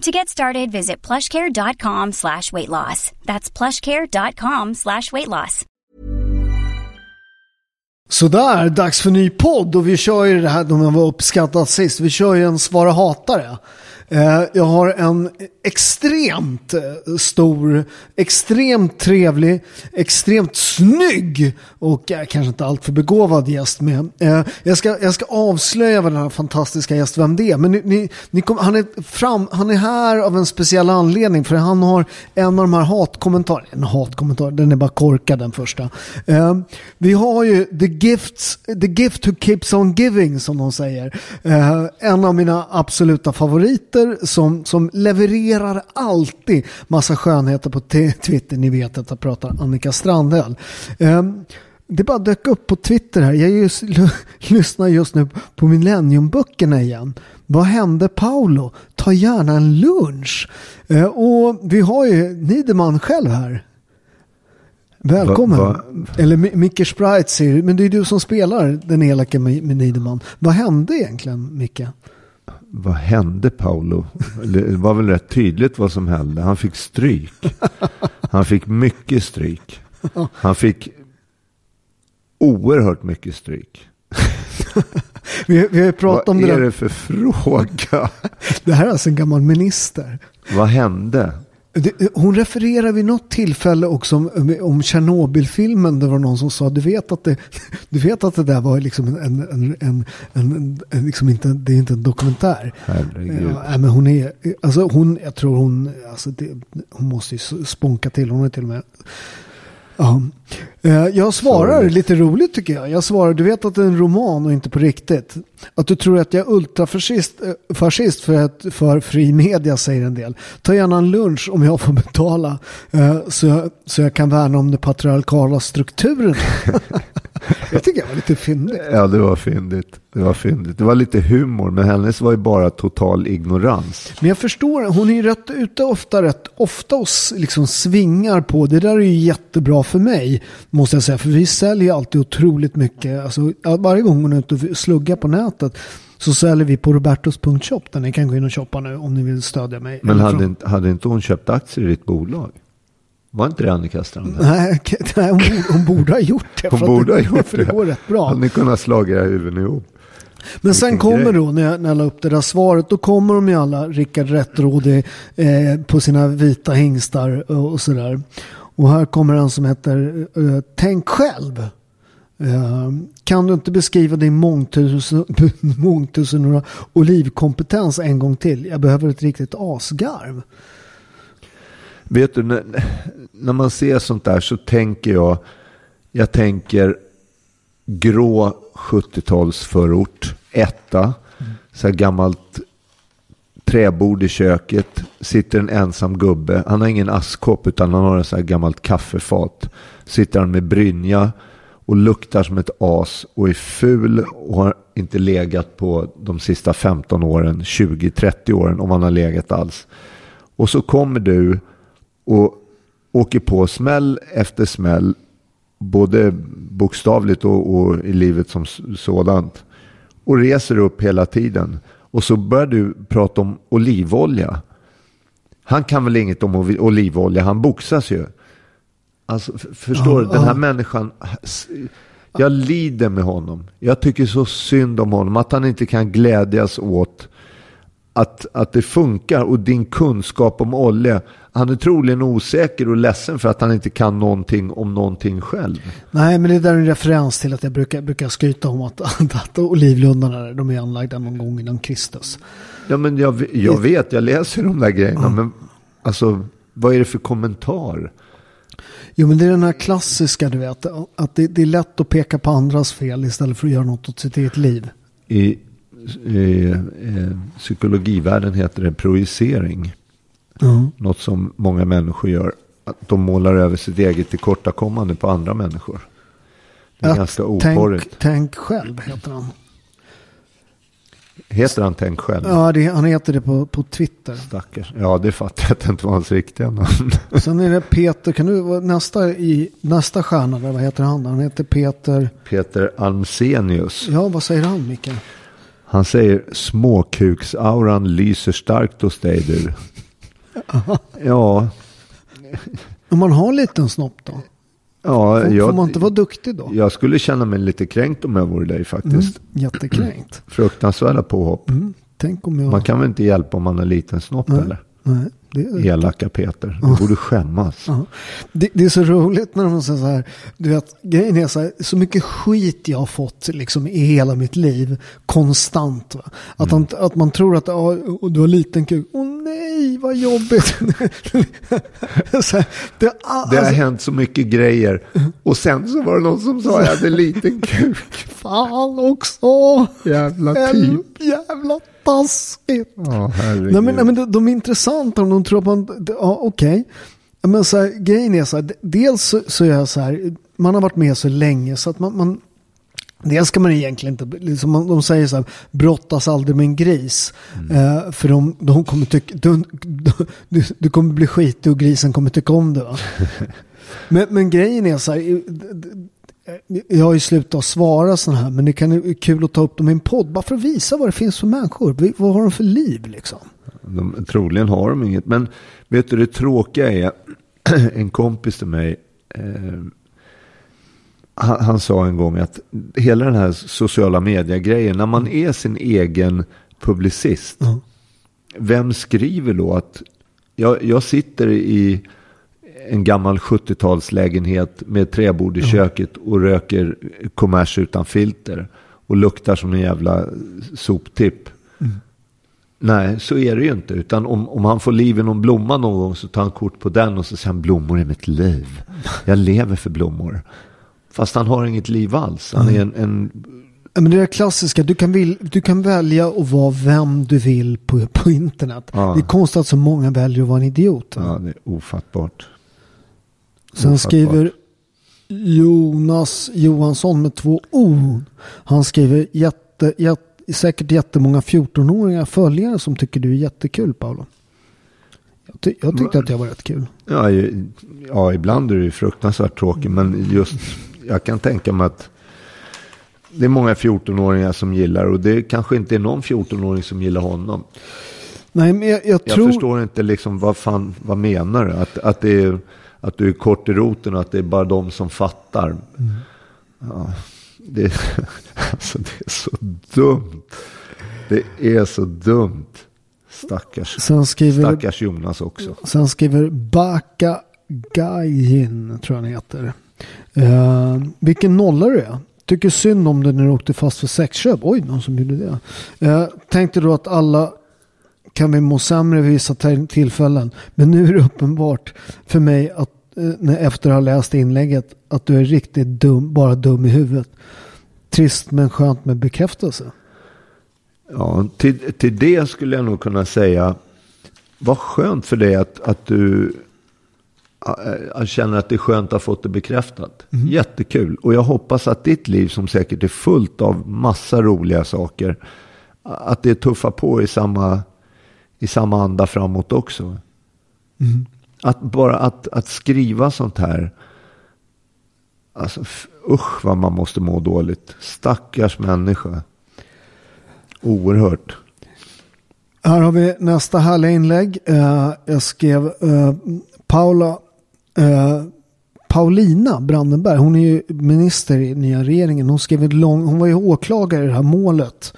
To get started, visit plushcare.com slash weight loss. That's plushcare.com slash weight loss. Sådär, dags för ny podd och vi kör ju det här, de var uppskattat sist, vi kör ju en svara hatare. Eh, jag har en extremt eh, stor, extremt trevlig, extremt snygg och kanske inte alltför begåvad gäst med. Eh, jag, ska, jag ska avslöja vad den här fantastiska gäst, vem det är. Men ni, ni, ni kom, han, är fram, han är här av en speciell anledning för han har en av de här hatkommentarerna. En hatkommentar, den är bara korkad den första. Eh, vi har ju the, gifts, the gift who keeps on giving som de säger. En av mina absoluta favoriter som, som levererar alltid massa skönheter på Twitter. Ni vet att jag pratar Annika Strandhäll. Um, det bara dök upp på Twitter här. Jag just, lyssnar just nu på Millenniumböckerna igen. Vad hände Paolo? Ta gärna en lunch. Uh, och vi har ju Niederman själv här. Välkommen. Va, va? Eller Micke Sprite säger, men det är du som spelar den elaka med, med Niederman. Vad hände egentligen Micke? Vad hände Paolo? Det var väl rätt tydligt vad som hände. Han fick stryk. Han fick mycket stryk. Han fick oerhört mycket stryk. vi, vi har pratat om det Vad är det för fråga? det här är alltså en gammal minister. Vad hände? Hon refererar vid något tillfälle också om, om Tjernobylfilmen. Det var någon som sa, du vet att det, du vet att det där var liksom en, en, en, en, en liksom inte, det är inte en dokumentär. Herregud. Ja, men hon är, alltså hon, jag tror hon, alltså det, hon måste ju sponka till. Hon är till och med Ja. Eh, jag svarar Sorry. lite roligt tycker jag. Jag svarar, du vet att det är en roman och inte på riktigt. Att du tror att jag är ultrafascist eh, fascist för, att, för fri media säger en del. Ta gärna en lunch om jag får betala eh, så jag, så jag kan värna om den patriarkala strukturen. jag tycker det var lite fyndigt. Ja, det var fyndigt. Det var fyndigt. Det var lite humor, men hennes var ju bara total ignorans. Men jag förstår, hon är ju rätt ute ofta, rätt ofta och liksom svingar på. Det där är ju jättebra för mig, måste jag säga. För vi säljer alltid otroligt mycket. Alltså, varje gång hon är ute och sluggar på nätet så säljer vi på robertos.shop där ni kan gå in och shoppa nu om ni vill stödja mig. Men hade inte, hade inte hon köpt aktier i ditt bolag? Var inte det Annika Strand? Nej, hon, borde, hon borde ha gjort det. Hon borde ha gjort det. det går rätt bra. Hade ni kunnat slå era huvuden ihop? Men sen kommer då, när jag, när jag la upp det där svaret, då kommer de ju alla, Rickard Rättrådig, eh, på sina vita hingstar och, och sådär. Och här kommer en som heter uh, Tänk själv. Uh, kan du inte beskriva din mångtusen, mångtusen olivkompetens en gång till? Jag behöver ett riktigt asgarv. Vet du, när, när man ser sånt där så tänker jag, jag tänker grå 70-talsförort, etta, mm. så här gammalt träbord i köket, sitter en ensam gubbe. Han har ingen askkopp utan han har en sån här gammalt kaffefat. Sitter han med brynja och luktar som ett as och är ful och har inte legat på de sista 15 åren, 20-30 åren om han har legat alls. Och så kommer du och åker på smäll efter smäll både bokstavligt och, och i livet som sådant. Och reser upp hela tiden. Och så börjar du prata om olivolja. Han kan väl inget om ol- olivolja, han boxas ju. Alltså, förstår du? Den här människan, jag lider med honom. Jag tycker så synd om honom, att han inte kan glädjas åt att, att det funkar och din kunskap om olja. Han är troligen osäker och ledsen för att han inte kan någonting om någonting själv. Nej, men det där är en referens till att jag brukar, brukar skryta om att, att, att olivlundarna de är anlagda någon gång innan Kristus. Ja, men jag, jag vet, jag läser de där grejerna, men alltså, vad är det för kommentar? Jo, men det är den här klassiska, du vet, att det, det är lätt att peka på andras fel istället för att göra något åt sitt eget liv. I, i eh, psykologivärlden heter det projicering. Ja. Något som många människor gör. Att de målar över sitt eget tillkortakommande på andra människor. Det är Att ganska tänk, oporrigt. tänk själv heter han. Heter han Tänk själv? Ja, det, han heter det på, på Twitter. Stackars. Ja, det fattar jag att det inte var hans riktiga namn. Sen är det Peter, kan du nästa, i, nästa stjärna, där, vad heter han? Han heter Peter, Peter Almsenius. ja vad säger han Micke? Han säger småkuksauran lyser starkt hos dig du. Ja, Om man har en liten snopp då? ja Får, jag, får man inte vara duktig då? jag skulle känna mig lite kränkt om jag vore dig faktiskt. Mm, jättekränkt. Fruktansvärda påhopp. Mm, tänk om jag... Man kan väl inte hjälpa om man har liten snopp Nej. eller? Nej, det, är- Elaka Peter. Du borde skämmas. Det, det är så roligt när de säger så här. Du vet, grejen är så här. Så mycket skit jag har fått liksom i hela mitt liv. Konstant. Va? Att, Mm. han, att man tror att ja, och du har liten kuk. Åh nej, vad jobbigt. här, det, Det har alltså, hänt så mycket grejer. Och sen så var det någon som sa att jag hade en liten kuk. fan också. Jävla typ. Jävla taskigt. Herregud. Nej men, nej, men de, de är intressanta om de tror att man, ja okej. Men så här, grejen är så här, dels så, så är jag så här, man har varit med så länge så att man, man Dels ska man egentligen inte, liksom, man- de säger så här, brottas aldrig med en gris. Eh, för de, de kommer tycka, du, du, du kommer bli skitig och grisen kommer tycka om det. Men, men grejen är så här, jag har ju slutat svara sådana här, men det kan vara kul att ta upp dem i en podd. Bara för att visa vad det finns för människor. Vad har de för liv liksom? De, troligen har de inget. Men vet du det tråkiga är. En kompis till mig. Eh, han, han sa en gång att hela den här sociala media-grejen. När man är sin egen publicist. Ja. Vem skriver då att jag, jag sitter i en gammal 70-talslägenhet med träbord i köket och röker kommers utan filter och luktar som en jävla soptipp. Nej, så är det ju inte. Utan om, om han får liv i någon blomma någon gång så tar han kort på den och så säger han blommor är mitt liv. Jag lever för blommor. Fast han har inget liv alls. Han är en, en Ja, Men det är det klassiska, du kan, vil, du kan välja att vara vem du vill på, på internet. Ja. Det är konstigt att så många väljer att vara en idiot. ja, det är ofattbart. Sen skriver Jonas Johansson med två O. Han skriver jätte, jätte, säkert jättemånga 14-åringar följare som tycker du är jättekul Paolo. Jag, ty, jag tyckte att jag var rätt kul. Ja, ju- ja, ibland är det ju fruktansvärt tråkigt. Men just, jag kan tänka mig att det är många 14-åringar som gillar. Och det kanske inte är någon 14-åring som gillar honom. Nej, men jag, jag Jag tror... förstår inte liksom vad fan, vad menar du? Att, att, det är, att du är kort i roten och att det är bara de som fattar. Ja, det, alltså det är så dumt. Det är så dumt. Stackars, Sen skriver, stackars Jonas också. sen skriver Baka Gajin, tror jag han heter. Uh, vilken nolla du är. Tycker synd om dig när du åkte fast för sexköp. Oj, någon som gjorde det. Uh, tänkte då att alla vi må sämre vid vissa tillfällen. Men nu är det uppenbart för mig att eh, efter att ha läst inlägget att du är riktigt dum, bara dum i huvudet. Trist men skönt med bekräftelse. Ja, till, till det skulle jag nog kunna säga. Vad skönt för dig att, att du äh, känner att det är skönt att ha fått det bekräftat. Jättekul. Och jag hoppas att ditt liv som säkert är fullt av massa roliga saker. Att det tuffar på i samma, i samma anda framåt också. Att bara att, att skriva sånt här. Alltså usch vad man måste må dåligt. Stackars människa. Oerhört. Här har vi nästa härliga inlägg. Eh, jag skrev eh, Paula, eh, Paulina Brandenberg. Hon är ju minister i nya regeringen. Hon, skrev ett lång, hon var ju åklagare i det här målet.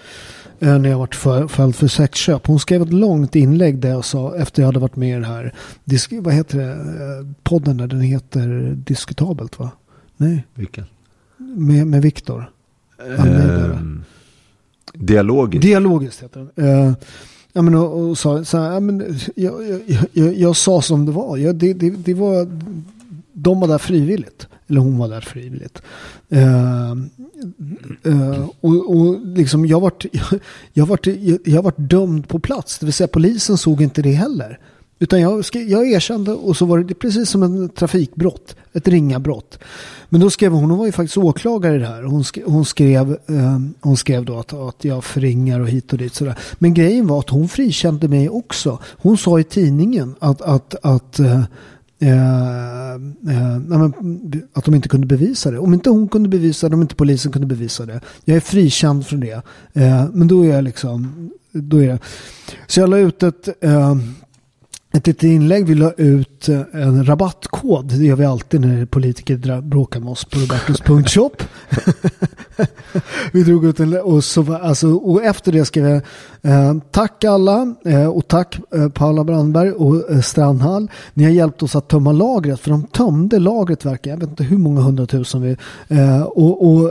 Eh, När jag varit för, fälld för sexköp. Hon skrev ett långt inlägg där jag sa efter jag hade varit med i det här. Disk, vad heter det? Eh, Podden där den heter Diskutabelt va? Nej, Vilken? med, med Viktor. Ehm, dialogiskt. Dialogiskt heter den. Uh, ja, men, och, och sa så här, ja, men, jag, jag, jag, jag sa som det var. Jag, det, det, det var. De var där frivilligt. Eller hon var där frivilligt. Uh, uh, och, och liksom jag vart, jag, jag, vart, jag, jag vart dömd på plats. Det vill säga polisen såg inte det heller. Utan jag, jag erkände och så var det precis som en trafikbrott. Ett ringa brott. Men då skrev hon, hon var ju faktiskt åklagare i det här. Hon skrev, hon skrev, eh, hon skrev då att, att jag förringar och hit och dit. Sådär. Men grejen var att hon frikände mig också. Hon sa i tidningen att, att, att eh, Eh, eh, att de inte kunde bevisa det. Om inte hon kunde bevisa det, om inte polisen kunde bevisa det. Jag är frikänd från det. Eh, men då är jag liksom, då är jag. Så jag la ut ett, eh, ett litet inlägg. Vi la ut eh, en rabattkod. Det gör vi alltid när politiker bråkar med oss på robertos.shop. vi drog ut en och, så, alltså, och efter det skrev jag Eh, tack alla eh, och tack eh, Paula Brandberg och Strandhall. Ni har hjälpt oss att tömma lagret för de tömde lagret verkar jag vet inte hur många hundratusen vi och, och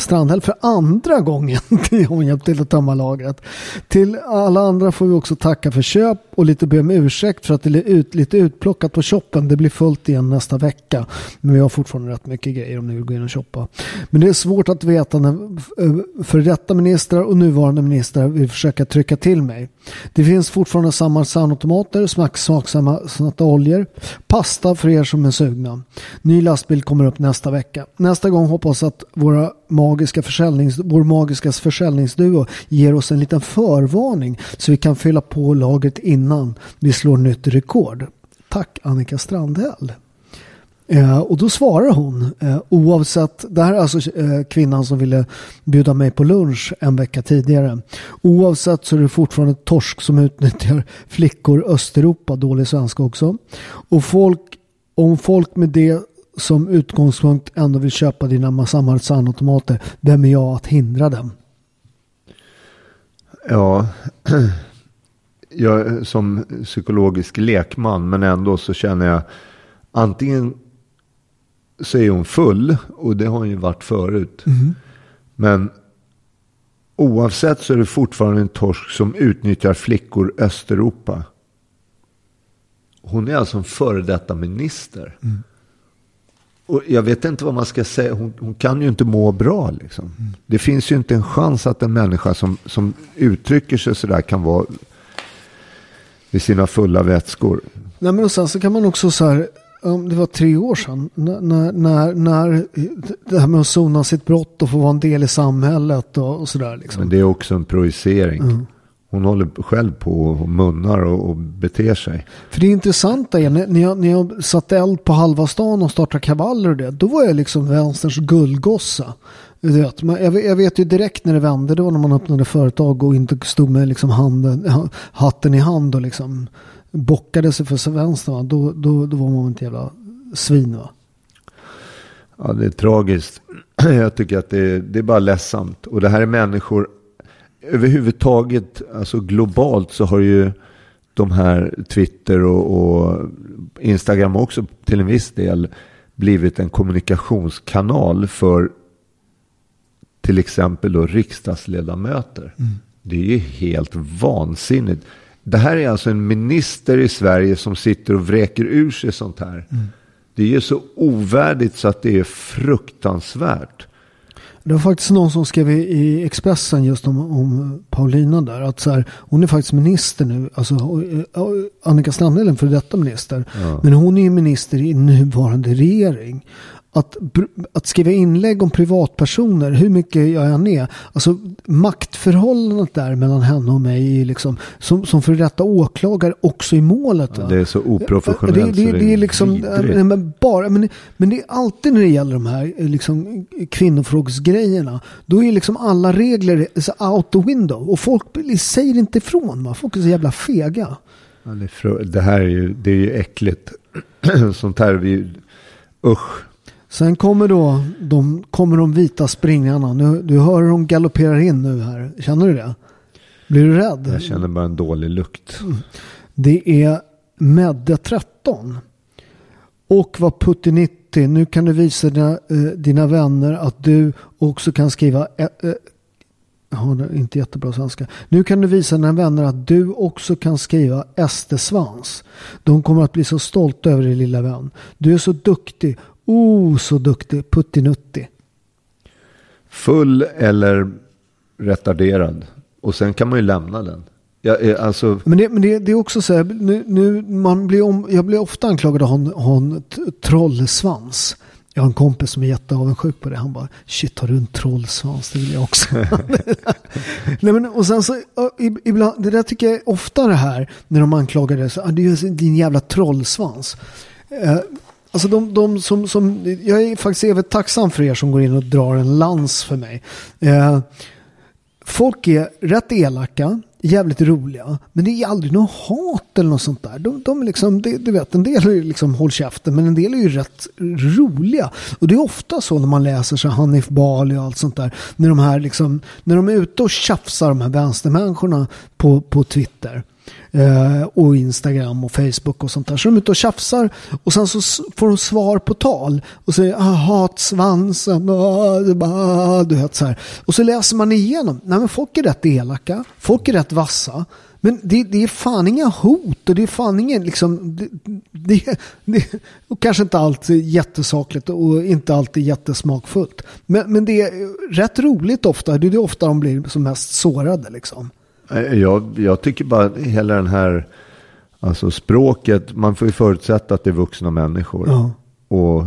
Strandhäll för andra gången har hon hjälpt till att tömma lagret. Till alla andra får vi också tacka för köp och lite be om ursäkt för att det är ut, lite utplockat på shoppen. Det blir fullt igen nästa vecka. Men vi har fortfarande rätt mycket grejer om ni vill gå in och shoppa. Men det är svårt att veta när före för detta ministrar och nuvarande ministrar vill försöka försöka trycka till mig. Det finns fortfarande samma sandautomater, smaksamma oljor, pasta för er som är sugna. Ny lastbil kommer upp nästa vecka. Nästa gång hoppas att våra magiska försäljnings, vår magiska försäljningsduo ger oss en liten förvarning så vi kan fylla på lagret innan vi slår nytt rekord. Tack Annika Strandhäll. Eh, och då svarar hon eh, oavsett, det här är alltså eh, kvinnan som ville bjuda mig på lunch en vecka tidigare. Oavsett så är det fortfarande torsk som utnyttjar flickor Östeuropa, dålig svenska också. Och folk, om folk med det som utgångspunkt ändå vill köpa dina samarbetsautomater, vem är jag att hindra dem? Ja, jag som psykologisk lekman men ändå så känner jag antingen så är hon full och det har hon ju varit förut. Men oavsett så är det fortfarande en torsk som utnyttjar flickor Östeuropa. Hon är alltså en före detta minister. Och jag vet inte vad man ska säga. Hon, hon kan ju inte må bra. Liksom. Det finns ju inte en chans att en människa som, som uttrycker sig sådär kan vara vid sina fulla vätskor. Nej men och sen så kan man också så här, om det var tre år sedan, när, när, när, när det här med att sona sitt brott och få vara en del i samhället och, och sådär liksom. Men det är också en projicering. Hon håller själv på och munnar och, och beter sig. För det intressanta är när, jag, när jag satte eld på halva stan och startade kravaller och det, då var jag liksom vänsterns guldgossa. Vet, jag, vet- ju direkt när det vände, det var när man öppnade företag och inte stod med liksom handen, ha- hatten i hand och liksom bockade sig för vänster. Va? Då, då, då var man ett jävla svin. Va? Ja, det är tragiskt. Jag tycker att det är, det är bara ledsamt. Och det här är människor, överhuvudtaget, alltså globalt så har ju de här Twitter och, och Instagram också till en viss del blivit en kommunikationskanal för till exempel då riksdagsledamöter. Det är ju helt vansinnigt. Det här är alltså en minister i Sverige som sitter och vräker ur sig sånt här. Det är ju så ovärdigt så att det är fruktansvärt. Det var faktiskt någon som skrev i, Expressen just om, om Paulina där. Att så här, hon är faktiskt minister nu. Alltså, Annika Strandhäll är en för detta minister. Men hon är ju minister i nuvarande regering. Att, att skriva inlägg om privatpersoner, hur mycket jag än är. Alltså maktförhållandet där mellan henne och mig liksom, som, som för detta åklagare också i målet. Ja, det är så oprofessionellt det, det, det, det, är liksom, men, bara, men, men det är alltid när det gäller de här liksom, kvinnofrågsgrejerna. Då är liksom alla regler out the window. Och folk säger inte ifrån. Va? Folk är så jävla fega. Ja, det, det, här är ju, det är ju äckligt. Sånt här, vi, usch. Sen kommer då de, kommer de vita springarna. Nu, du hör hur de galopperar in nu här. Känner du det? Blir du rädd? Jag känner bara en dålig lukt. Mm. Det är Medde 13. Och vad Putinitti. Nu kan du visa dina, eh, dina vänner att du också kan skriva eh, eh, har inte jättebra svenska. Nu kan du visa dina vänner att du också kan skriva SD-svans. De kommer att bli så stolta över dig lilla vän. Du är så duktig. Oh, så duktig. Puttinutti. Full eller retarderad. Och sen kan man ju lämna den. Jag, alltså... Men, det, men det, det, är också så här, nu, nu, man blir om, jag blir ofta anklagad av att ha en trollsvans. Jag har en kompis som är jätteavundsjuk på det. Han bara, shit har du en trollsvans? Det vill jag också. Nej, men, och sen så, ibland, det där tycker jag är ofta det här, när de anklagar det, så, ah, det är din jävla trollsvans. Eh, alltså de, de som, som, jag är faktiskt evigt tacksam för er som går in och drar en lans för mig. Eh, folk är rätt elaka jävligt roliga. Men det är aldrig något hat eller något sånt där. De, de liksom, det, du vet, en del är liksom håll käften men en del är ju rätt roliga. Och det är ofta så när man läser så Hanif Bali och allt sånt där. När de här liksom, när de är ute och tjafsar de här vänstermänniskorna på, på Twitter. Eh, och Instagram och Facebook och sånt där. Så de är ute och tjafsar och sen så får de svar på tal och säger ah, hatsvansen, ah, ah, du vet så här. Och så läser man igenom. Nej men folk är rätt elaka, folk är rätt vassa. Men det, det är fan inga hot och det är fan ingen liksom, det, det, det, och kanske inte alltid jättesakligt och inte alltid jättesmakfullt. Men, men det är rätt roligt ofta, det är ofta de blir som mest sårade liksom. Eh, jag, jag tycker bara hela den här, alltså språket, man får ju förutsätta att det är vuxna människor. Ja. Och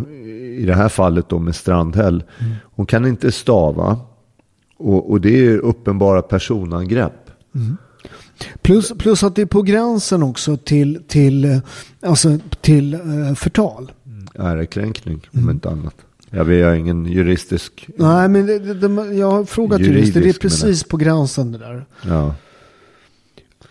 i det här fallet då med Strandhäll, mm. hon kan inte stava. Och, och det är uppenbara personangrepp. Mm. Plus, plus att det är på gränsen också till, till, eh, alltså till uh, förtal. Mm. Ärekränkning, om mm. inte annat. Jag har ingen juristisk... Nej, men det, det, jag har frågat jurister. Det är precis på gränsen det där. Ja.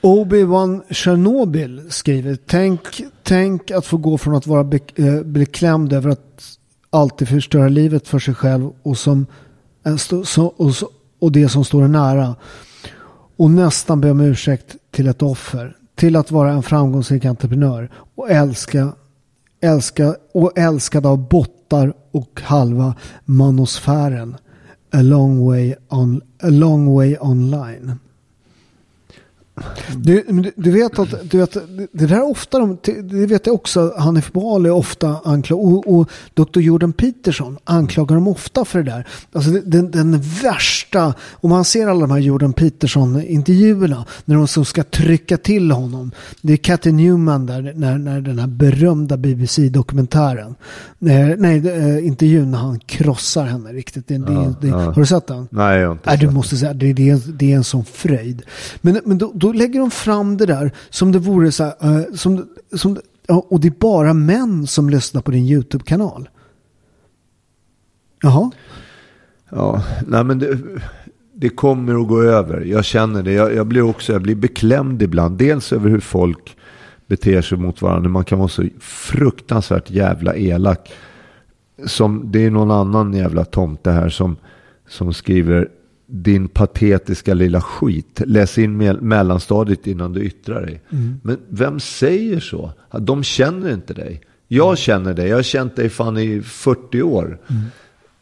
Obi-Wan Chernobyl skriver, tänk, tänk att få gå från att vara be, eh, beklämd över att alltid förstöra livet för sig själv och, som, eh, så, och, och det som står nära. Och nästan be om ursäkt till ett offer. Till att vara en framgångsrik entreprenör. Och älska, älska och älskad av bottar och halva manosfären. A long way, on, a long way online. Du, du, vet att du vet, det där är ofta, de, det vet jag också, Hanif Bali ofta anklagar, och, och Dr. Jordan Peterson anklagar dem ofta för det där. Alltså den, den värsta, och man ser alla de här Jordan Peterson-intervjuerna, när de som ska trycka till honom. Det är Cathy Newman där, när, när den här berömda BBC-dokumentären, nej, nej, eh, intervjun när han krossar henne riktigt. Det, ja, det, ja. Har du sett den? Nej, jag har inte nej, Du måste säga, det, det, är, det är en sån fröjd. Men, men då, då då lägger de fram det där som det vore så här, uh, som, som, och det är bara män som lyssnar på din YouTube-kanal. Jaha. Ja, nej men det, det kommer att gå över. Jag känner det. Jag, jag, blir också jag blir beklämd ibland. Dels över hur folk beter sig mot varandra. Man kan vara så fruktansvärt jävla elak. Som, det är någon annan jävla tomte här som, som skriver din patetiska lilla skit. Läs in mellanstadiet innan du yttrar dig. Mm. Men vem säger så? De känner inte dig. Jag mm. känner dig. Jag har känt dig fan i 40 år. Mm.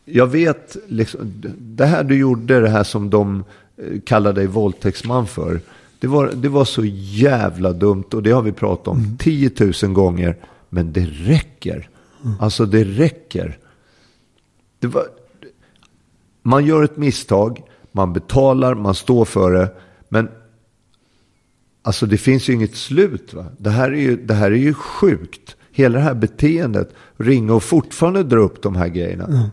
Jag vet, liksom, det här du gjorde, det här som de eh, kallar dig våldtäktsman för. Det var, det var så jävla dumt och det har vi pratat om mm. 10 000 gånger. Men det räcker. Mm. Alltså det räcker. Det var, man gör ett misstag man betalar, man står för det. Men alltså det finns ju inget slut. Va? Det, här är ju, det här är ju sjukt. hela det här beteendet, ringa och fortfarande dra upp de här grejerna.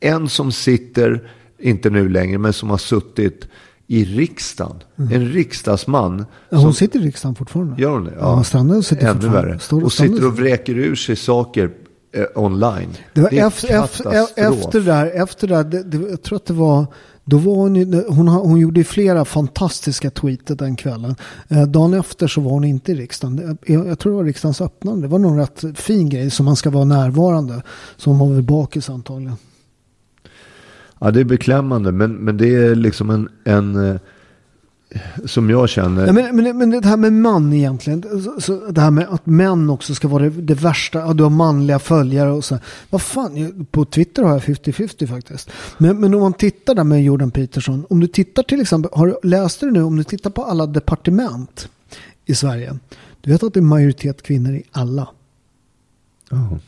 En som sitter, inte nu längre, men som har suttit i riksdagen. En riksdagsman. Ja, hon som, sitter i riksdagen fortfarande. Gör hon det? Ja, Strandhäll sitter Ännu värre. Står- och sitter och vräker ur sig saker eh, online. Det var är efter, efter, efter det där, efter det där det, det, jag tror att det var, då var hon, hon, hon gjorde flera fantastiska tweeter den kvällen. Eh, dagen efter så var hon inte i riksdagen. Eh, jag, jag tror det var riksdagens öppnande. Det var någon rätt fin grej som man ska vara närvarande. Så hon var väl bakis antagligen. Ja, det är beklämmande, men, men det är liksom en, en eh, som jag känner. Ja, men, men, men det här med man egentligen. Så, så det här med att män också ska vara det, det värsta. Ja, du har manliga följare och så. Vad fan, på Twitter har jag 50-50 faktiskt. Men, men om man tittar där med Jordan Peterson. Om du tittar till exempel, har, läste du nu, om du tittar på alla departement i Sverige. Du vet att det är majoritet kvinnor i alla. Ja.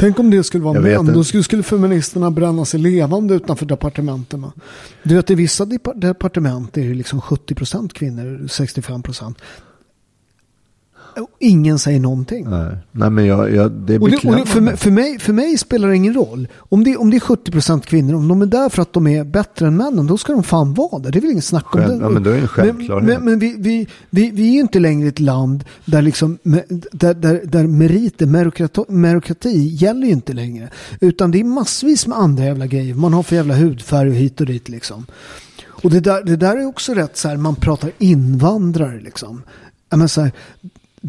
Tänk om det skulle vara Jag män. Då skulle, skulle feministerna bränna sig levande utanför departementen. Du vet i vissa depa- departement är det liksom 70% kvinnor, 65%. Och ingen säger någonting. Nej, nej men jag, jag, det är Och det, och det, för, mig, för, mig, för mig spelar det ingen roll. Om det, om det är 70% kvinnor, om de är där för att de är bättre än männen, då ska de fan vara där. Det är väl inget snack om Själv- det. ja, men då är det en självklarhet. Men, men, men vi, vi, vi, vi är ju inte längre ett land där, liksom, där, där, där meriter, merokrati, merokrati gäller ju inte längre. Utan det är massvis med andra jävla grejer. Man har för jävla hudfärg hit och dit liksom. Och det där, det där är också rätt så här, man pratar invandrare liksom. Men så här,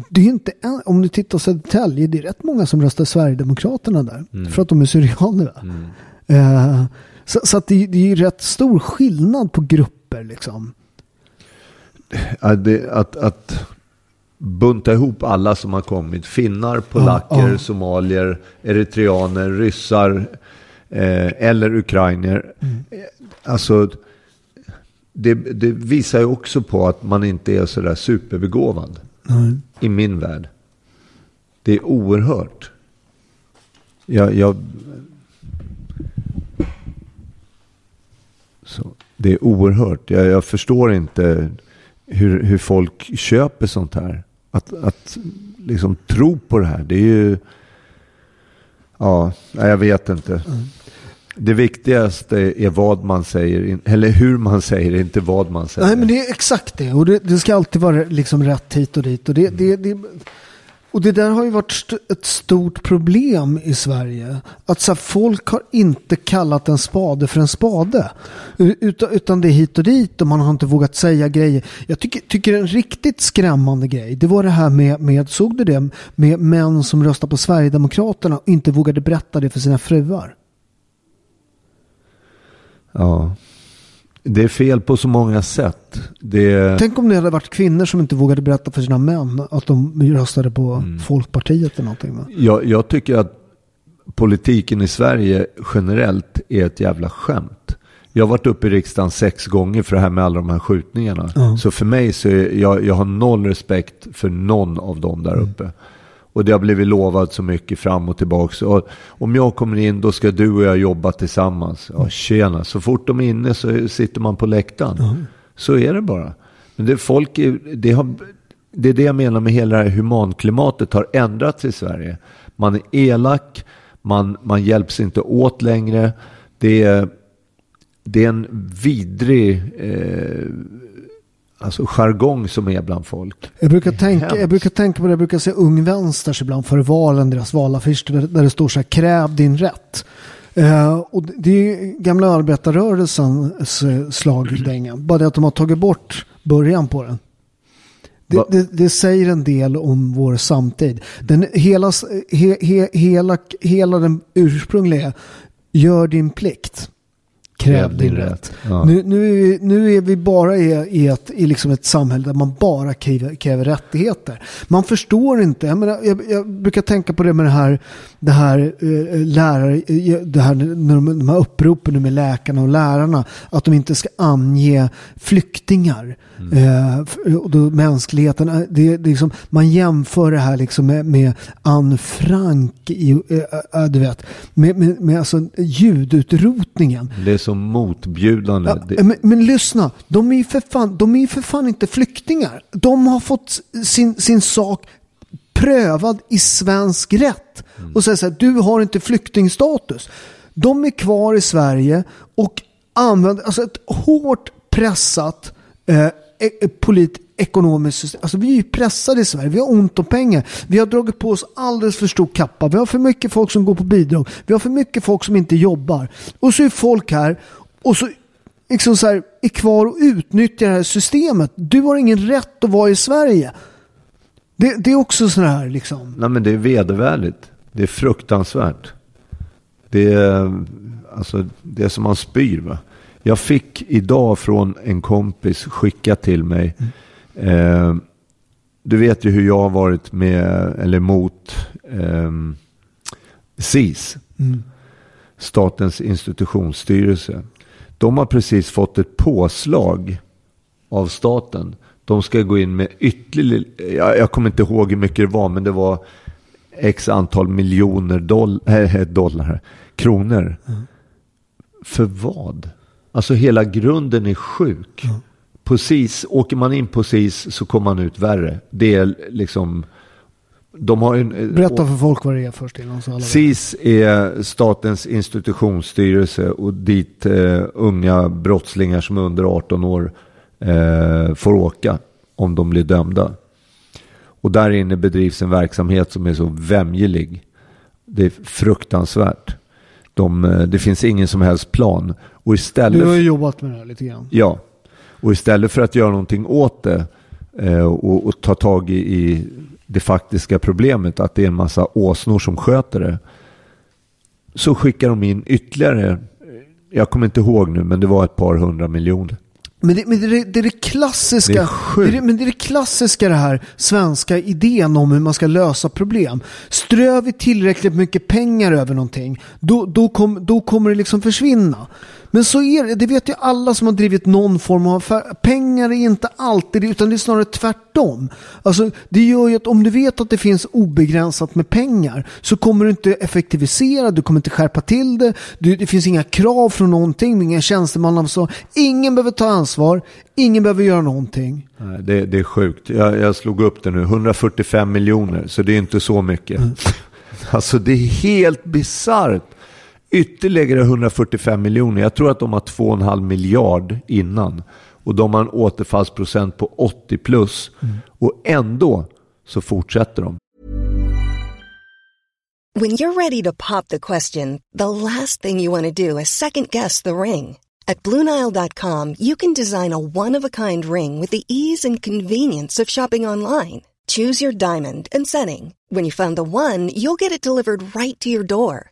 det är inte, en- om du tittar på Södertälje, det är rätt många som röstar Sverigedemokraterna där. Mm. För att de är syrianer. va? Eh, så så att det, det är ju rätt stor skillnad på grupper liksom. Ja, det, att, att bunta ihop alla som har kommit. Finnar, polacker, ja. somalier, eritreaner, ryssar eh, eller ukrainer. Mm. Eh, Alltså, det, det visar ju också på att man inte är sådär superbegåvad. I min värld. Det är oerhört. Jag, jag... Så, det är oerhört. Jag, jag förstår inte hur, hur folk köper sånt här. Att, att liksom tro på det här. Det är ju... Ja, jag vet inte. Mm. Det viktigaste är vad man säger, eller hur man säger, inte vad man säger. Nej men det är exakt det. Och det, det ska alltid vara liksom rätt hit och dit. Och det, det, det, och det där har ju varit st- ett stort problem i Sverige. Att så här, folk har inte kallat en spade för en spade. Utan, utan det är hit och dit och man har inte vågat säga grejer. Jag tycker, tycker en riktigt skrämmande grej. Det var det här med, med såg du det? Med män som röstar på Sverigedemokraterna och inte vågade berätta det för sina fruar. Ja. Det är fel på så många sätt. Det, Tänk om det hade varit kvinnor som inte vågade berätta för sina män att de röstade på Folkpartiet eller någonting. Va? jag, jag tycker att politiken i Sverige generellt är ett jävla skämt. Jag har varit uppe i riksdagen sex gånger för det här med alla de här skjutningarna. Ja. Så för mig så är jag, jag har noll respekt för någon av dem där uppe. Och det har blivit lovat så mycket fram och tillbaka. Och om jag kommer in då ska du och jag jobba tillsammans. Ja, tjena. Så fort de är inne så sitter man på läktaren. Så är det bara. Men det, folk är, det, har, det är det jag menar med hela det här humanklimatet har ändrats i Sverige. Man är elak, man, man hjälps inte åt längre. Det är, det är en vidrig eh, alltså jargong som är bland folk. Jag brukar, tänka, jag brukar tänka på det, jag brukar se Ung Vänsters ibland före valen, deras valaffisch där, där det står så här kräv din rätt. Eh, och det är gamla arbetarrörelsens eh, slagdänga. Bara det att de har tagit bort början på den. Det, det, det säger en del om vår samtid. Den, hela, he, he, hela, hela den ursprungliga, gör din plikt. Kräv din rätt. Ja. Nu, nu, nu är vi bara i, i, ett, i liksom ett samhälle där man bara kräver, kräver rättigheter. Man förstår inte. Jag, menar, jag, jag brukar tänka på det med det här, det här eh, lärare, eh, det här, när de, de här uppropen med läkarna och lärarna. Att de inte ska ange flyktingar. Eh, och då mänskligheten. eh, Det, det liksom, man jämför det här liksom med, med Anne Frank i, eh, eh, du vet, med, med, med alltså ljudutrotningen. Det är så motbjudande. Ja, det, men, men lyssna, de är ju för fan, de är för fan inte flyktingar. De har fått sin, sin sak prövad i svensk rätt. Och säger så här, du har inte flyktingstatus. De är kvar i Sverige och använder, alltså ett hårt pressat eh, E, e, polit, ekonomiskt system. Alltså vi är ju pressade i Sverige. Vi har ont om pengar. Vi har dragit på oss alldeles för stor kappa. Vi har för mycket folk som går på bidrag. Vi har för mycket folk som inte jobbar. Och så är folk här och så liksom så här, är kvar och utnyttjar det här systemet. Du har ingen rätt att vara i Sverige. Det, det är också sådär här liksom. Nej men det är vedervärdigt. Det är fruktansvärt. Det är, alltså, det är som man spyr va. Jag fick idag från en kompis skicka till mig. Eh, du vet ju hur jag har varit med, eller mot eh, SIS. Statens institutionsstyrelse. De har precis fått ett påslag av staten. De ska gå in med ytterligare, jag, jag kommer inte ihåg hur mycket det var, men det var x antal miljoner doll, äh, dollar, kronor. För vad? Alltså hela grunden är sjuk. På SIS, åker man in på SIS så kommer man ut värre. Det är liksom, de har en, Berätta för folk vad det är först innan så. SIS är statens institutionsstyrelse och dit eh, unga brottslingar som är under 18 år eh, får åka om de blir dömda. Och där inne bedrivs en verksamhet som är så vämjelig. Det är fruktansvärt. De, eh, det finns ingen som helst plan. Och istället... Du har ju jobbat med det här lite grann. Ja, och istället för att göra någonting åt det eh, och, och ta tag i, i det faktiska problemet, att det är en massa åsnor som sköter det, så skickar de in ytterligare, jag kommer inte ihåg nu, men det var ett par hundra miljoner. Men det, men det, är- det är det klassiska. Det är det men det är det klassiska det här svenska idén om hur man ska lösa problem. Strör vi tillräckligt mycket pengar över någonting, då, då, kom, då kommer det liksom försvinna. Men så är det, det vet ju alla som har drivit någon form av affär. Pengar är inte alltid det, utan det är snarare tvärtom. Alltså, det gör ju att om du vet att det finns obegränsat med pengar så kommer du inte effektivisera, du kommer inte skärpa till det, du, det finns inga krav från någonting, inga tjänstemannansvar. Ingen behöver ta ansvar, ingen behöver göra någonting. Nej, Det, det är sjukt. Jag, jag slog upp det nu. 145 miljoner, så det är inte så mycket. Alltså det är helt bisarrt. Ytterligare 145 miljoner. Jag tror att de har 2,5 miljard innan. Och de har en återfallsprocent på 80 plus. Och ändå så fortsätter de. When you're ready to pop the question, the last thing you want to do is second guess the ring. At Bluenile.com, you can design a one of a kind ring with the ease and convenience of shopping online. Choose your diamond and setting. When you find the one, you'll get it delivered right to your door.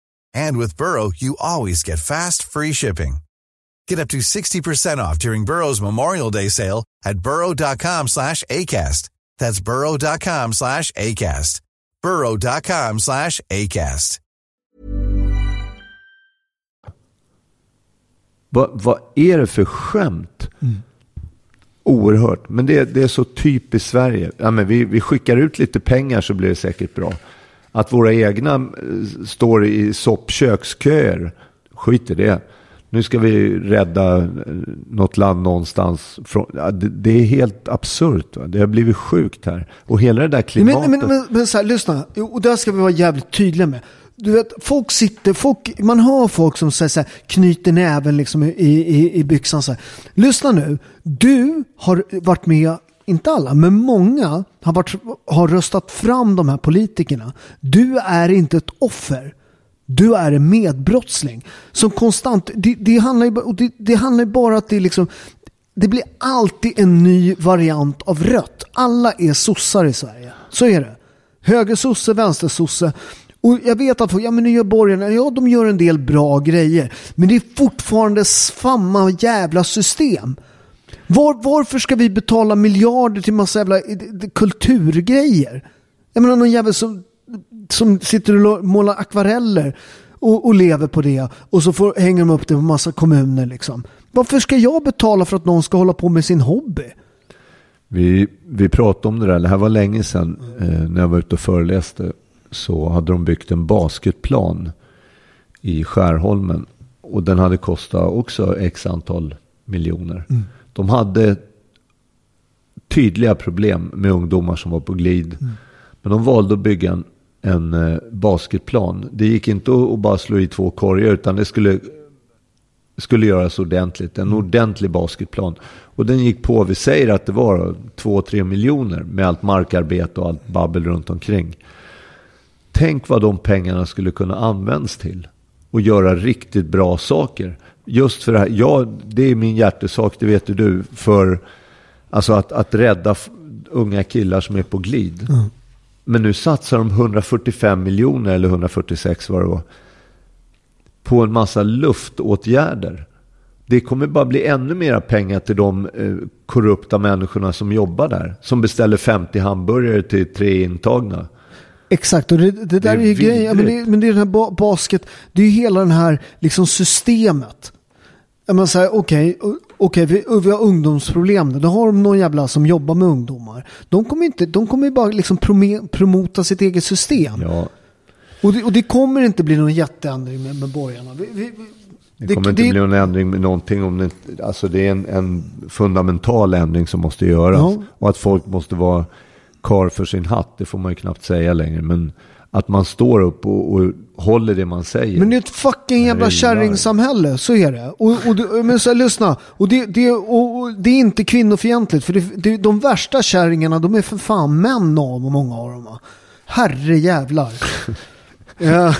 And with Burrow, you always get fast, free shipping. Get up to 60% off during Burrow's Memorial Day sale at burrow.com slash ACAST. That's burrow.com slash ACAST. burrow.com slash ACAST. Vad, vad är det för skämt? Oerhört. Men det, det är så typiskt Sverige. Ja, men vi, vi skickar ut lite pengar så blir det säkert bra. Att våra egna eh, står i soppköksköer, skit i det. Nu ska vi rädda eh, något land någonstans. Från, det, är helt absurt. Va? Det har blivit sjukt här. Och hela det där klimatet. Men, men, men, men så här, lyssna. Och där ska vi vara jävligt tydliga med. Du vet, folk sitter, folk, man hör folk som säger så här, knyter näven liksom i, i, i byxan så här. Lyssna nu. Du har varit med, inte alla, men många har, varit, har röstat fram de här politikerna. Du är inte ett offer. Du är en medbrottsling. Som konstant, det, det, handlar ju, det, det handlar ju bara att det är liksom, det blir alltid en ny variant av rött. Alla är sossar i Sverige. Så är det. Högersosse, vänstersosse. Och jag vet att ja men nu borgarna, ja de gör en del bra grejer. Men det är fortfarande samma jävla system. Var, varför ska vi betala miljarder till massa jävla kulturgrejer? Jag menar någon jävel som som sitter och målar akvareller och, och lever på det. Och så får, hänger de upp det på massa kommuner liksom. Varför ska jag betala för att någon ska hålla på med sin hobby? Vi, vi pratade om det där, det här var länge sedan eh, när jag var ute och föreläste. Så hade de byggt en basketplan i Skärholmen. Och den hade kostat också x antal miljoner. Mm. De hade tydliga problem med ungdomar som var på glid. Mm. Men de valde att bygga en, en eh, basketplan. Det gick inte att, bara slå i två korgar utan det skulle, skulle göras ordentligt. En mm. ordentlig basketplan. Och den gick på, vi säger att det var 2-3 miljoner med allt markarbete och allt babbel runt omkring. Tänk vad de pengarna skulle kunna användas till. Och göra riktigt bra saker. Just för det här, ja, det är min hjärtesak, det vet du, för alltså att, att rädda unga killar som är på glid. Mm. Men nu satsar de 145 miljoner, eller 146 vad det var, på en massa luftåtgärder. Det kommer bara bli ännu mera pengar till de eh, korrupta människorna som jobbar där. Som beställer 50 hamburgare till tre intagna. Exakt, och det, det där det är, är grejen. Men det, men det är den här basket, det är ju hela den här liksom systemet. Man säger okej, okay, okay, vi, vi har ungdomsproblem. Då har de någon jävla som jobbar med ungdomar. De kommer, inte, de kommer ju bara liksom promota sitt eget system. Ja. Och, det, och det kommer inte bli någon jätteändring med, med borgarna. Vi, vi, det kommer inte bli någon ändring med någonting. Om det, alltså det är en, en fundamental ändring som måste göras. Ja. Och att folk måste vara kar för sin hatt, det får man ju knappt säga längre. Men att man står upp och, och håller det man säger. Men det är ett fucking jävla kärringsamhälle, så är det. Och, och, men så, lyssna, och det, det, och, det är inte kvinnofientligt. För det, det, de värsta kärringarna, de är för fan män av många av dem. Herre jävlar. Ja.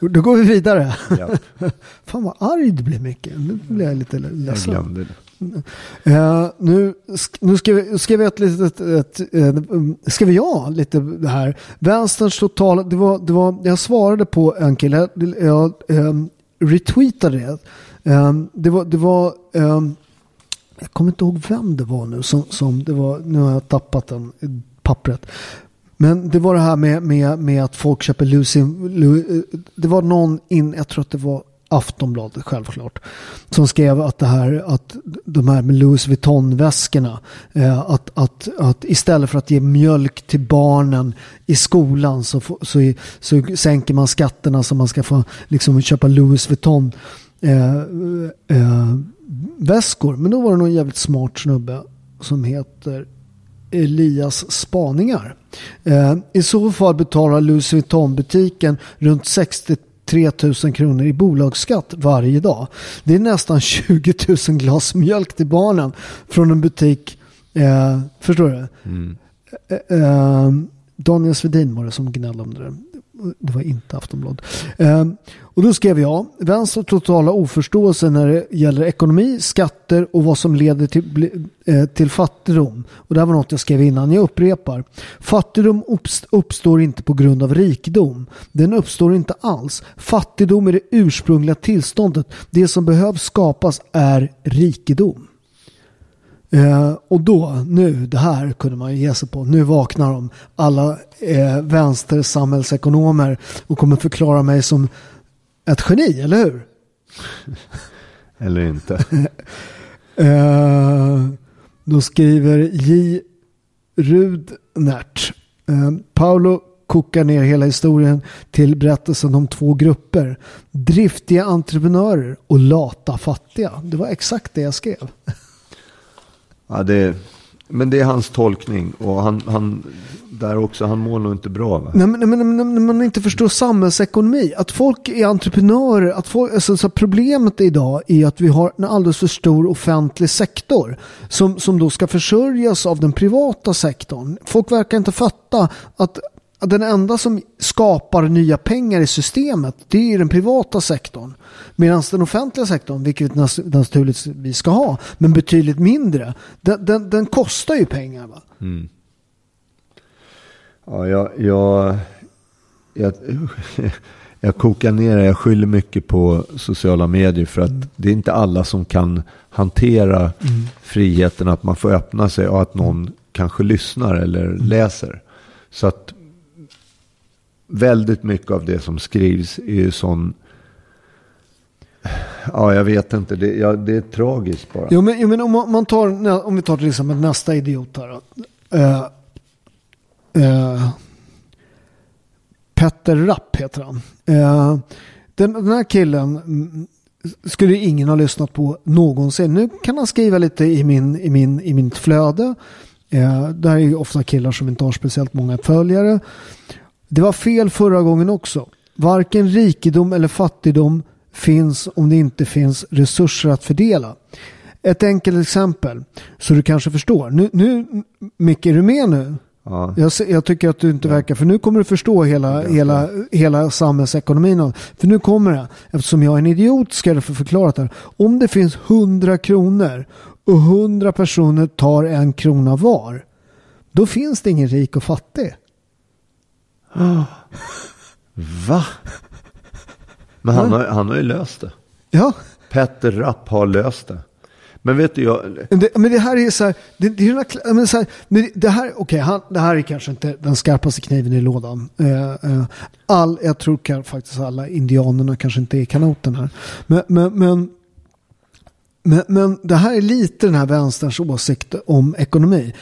Då går vi vidare. Ja. Fan vad arg du blev mycket. Nu blir jag lite ledsen. Jag glömde det. Uh, nu, nu ska vi, ska vi ett litet, ett, ett, mm, ska vi ja lite det här. Vänsterns totala, det var, det var, jag svarade på en kille, jag, jag um, retweetade det. Um, det var, det var um, jag kommer inte ihåg vem det var nu som, som det var, nu har jag tappat den pappret. Men det var det här med, med, med att folk köper Lucy. Eh, det var någon in, jag tror att det var Aftonbladet självklart. Som skrev att det här, att de här med Louis Vuitton-väskorna. Eh, att, att, att istället för att ge mjölk till barnen i skolan så, så, så sänker man skatterna så man ska få liksom köpa Louis Vuitton eh, eh, väskor. Men då var det någon jävligt smart snubbe som heter Elias spaningar. Eh, I så fall betalar Louis Vuitton-butiken runt 63 000 kronor i bolagsskatt varje dag. Det är nästan 20 000 glas mjölk till barnen från en butik. Eh, förstår du? Mm. Eh, eh Daniel Svedin var det som gnällde om det det var inte Aftonbladet. Ehm, och då skrev jag, vänster totala oförståelse när det gäller ekonomi, skatter och vad som leder till, eh, till fattigdom. Och det här var något jag skrev innan, jag upprepar. Fattigdom uppstår inte på grund av rikedom. Den uppstår inte alls. Fattigdom är det ursprungliga tillståndet. Det som behövs skapas är rikedom. Eh, och då, nu, det här kunde man ge sig på. Nu vaknar de, alla eh, vänstersamhällsekonomer och kommer förklara mig som ett geni, eller hur? eller inte. eh, då skriver J. Rudnert. Eh, Paolo kokar ner hela historien till berättelsen om två grupper. Driftiga entreprenörer och lata fattiga. Det var exakt det jag skrev. Ja, det, men det är hans tolkning och han, han, där också, han mår nog inte bra. Va? Nej, men, men, men, men man inte förstår samhällsekonomi. Att folk är entreprenörer. Att folk, alltså, så problemet idag är att vi har en alldeles för stor offentlig sektor. Som, som då ska försörjas av den privata sektorn. Folk verkar inte fatta att den enda som skapar nya pengar i systemet det är den privata sektorn. Medan den offentliga sektorn, vilket naturligtvis ska ha, men betydligt mindre, den, den, den kostar ju pengar. Va? Mm. Ja, jag, jag, jag, jag kokar ner det. Jag skyller mycket på sociala medier för att mm. det är inte alla som kan hantera mm. friheten att man får öppna sig och att någon kanske lyssnar eller mm. läser. Så att väldigt mycket av det som skrivs är ju sån... Ja, jag vet inte. Det, ja, det är tragiskt bara. Jo, men, jo, men om, man- tar, om vi tar till exempel nästa idiot här. då. uh, Petter Rapp heter han. Uh, den, den här killen mm, skulle ingen ha lyssnat på någonsin. Nu kan han skriva lite i, min, i, min, i mitt flöde. Eh, det här är ju ofta killar som inte har speciellt många följare. Det var fel förra gången också. Varken rikedom eller fattigdom finns om det inte finns resurser att fördela. Ett enkelt exempel så du kanske förstår. Nu, nu Micke, är du med nu? Ja. Jag, jag tycker att du inte verkar, för nu kommer du förstå hela, hela, hela samhällsekonomin. För nu kommer det, eftersom jag är en idiot ska jag därför förklara det här. Om det finns 100 kronor och 100 personer tar en krona var, då finns det ingen rik och fattig. Va? Men han har, han har ju löst det. Ja, Petter Rapp har löst det. Men vet du, jag, det, men det här är så här, det, det, är men så här, det här, okej, han, det här är kanske inte den skarpaste kniven i lådan. Eh, eh, all, jag tror kan, faktiskt alla indianerna kanske inte är kanoten här. Men, men, men, men, men det här är lite den här vänsterns åsikt om ekonomi.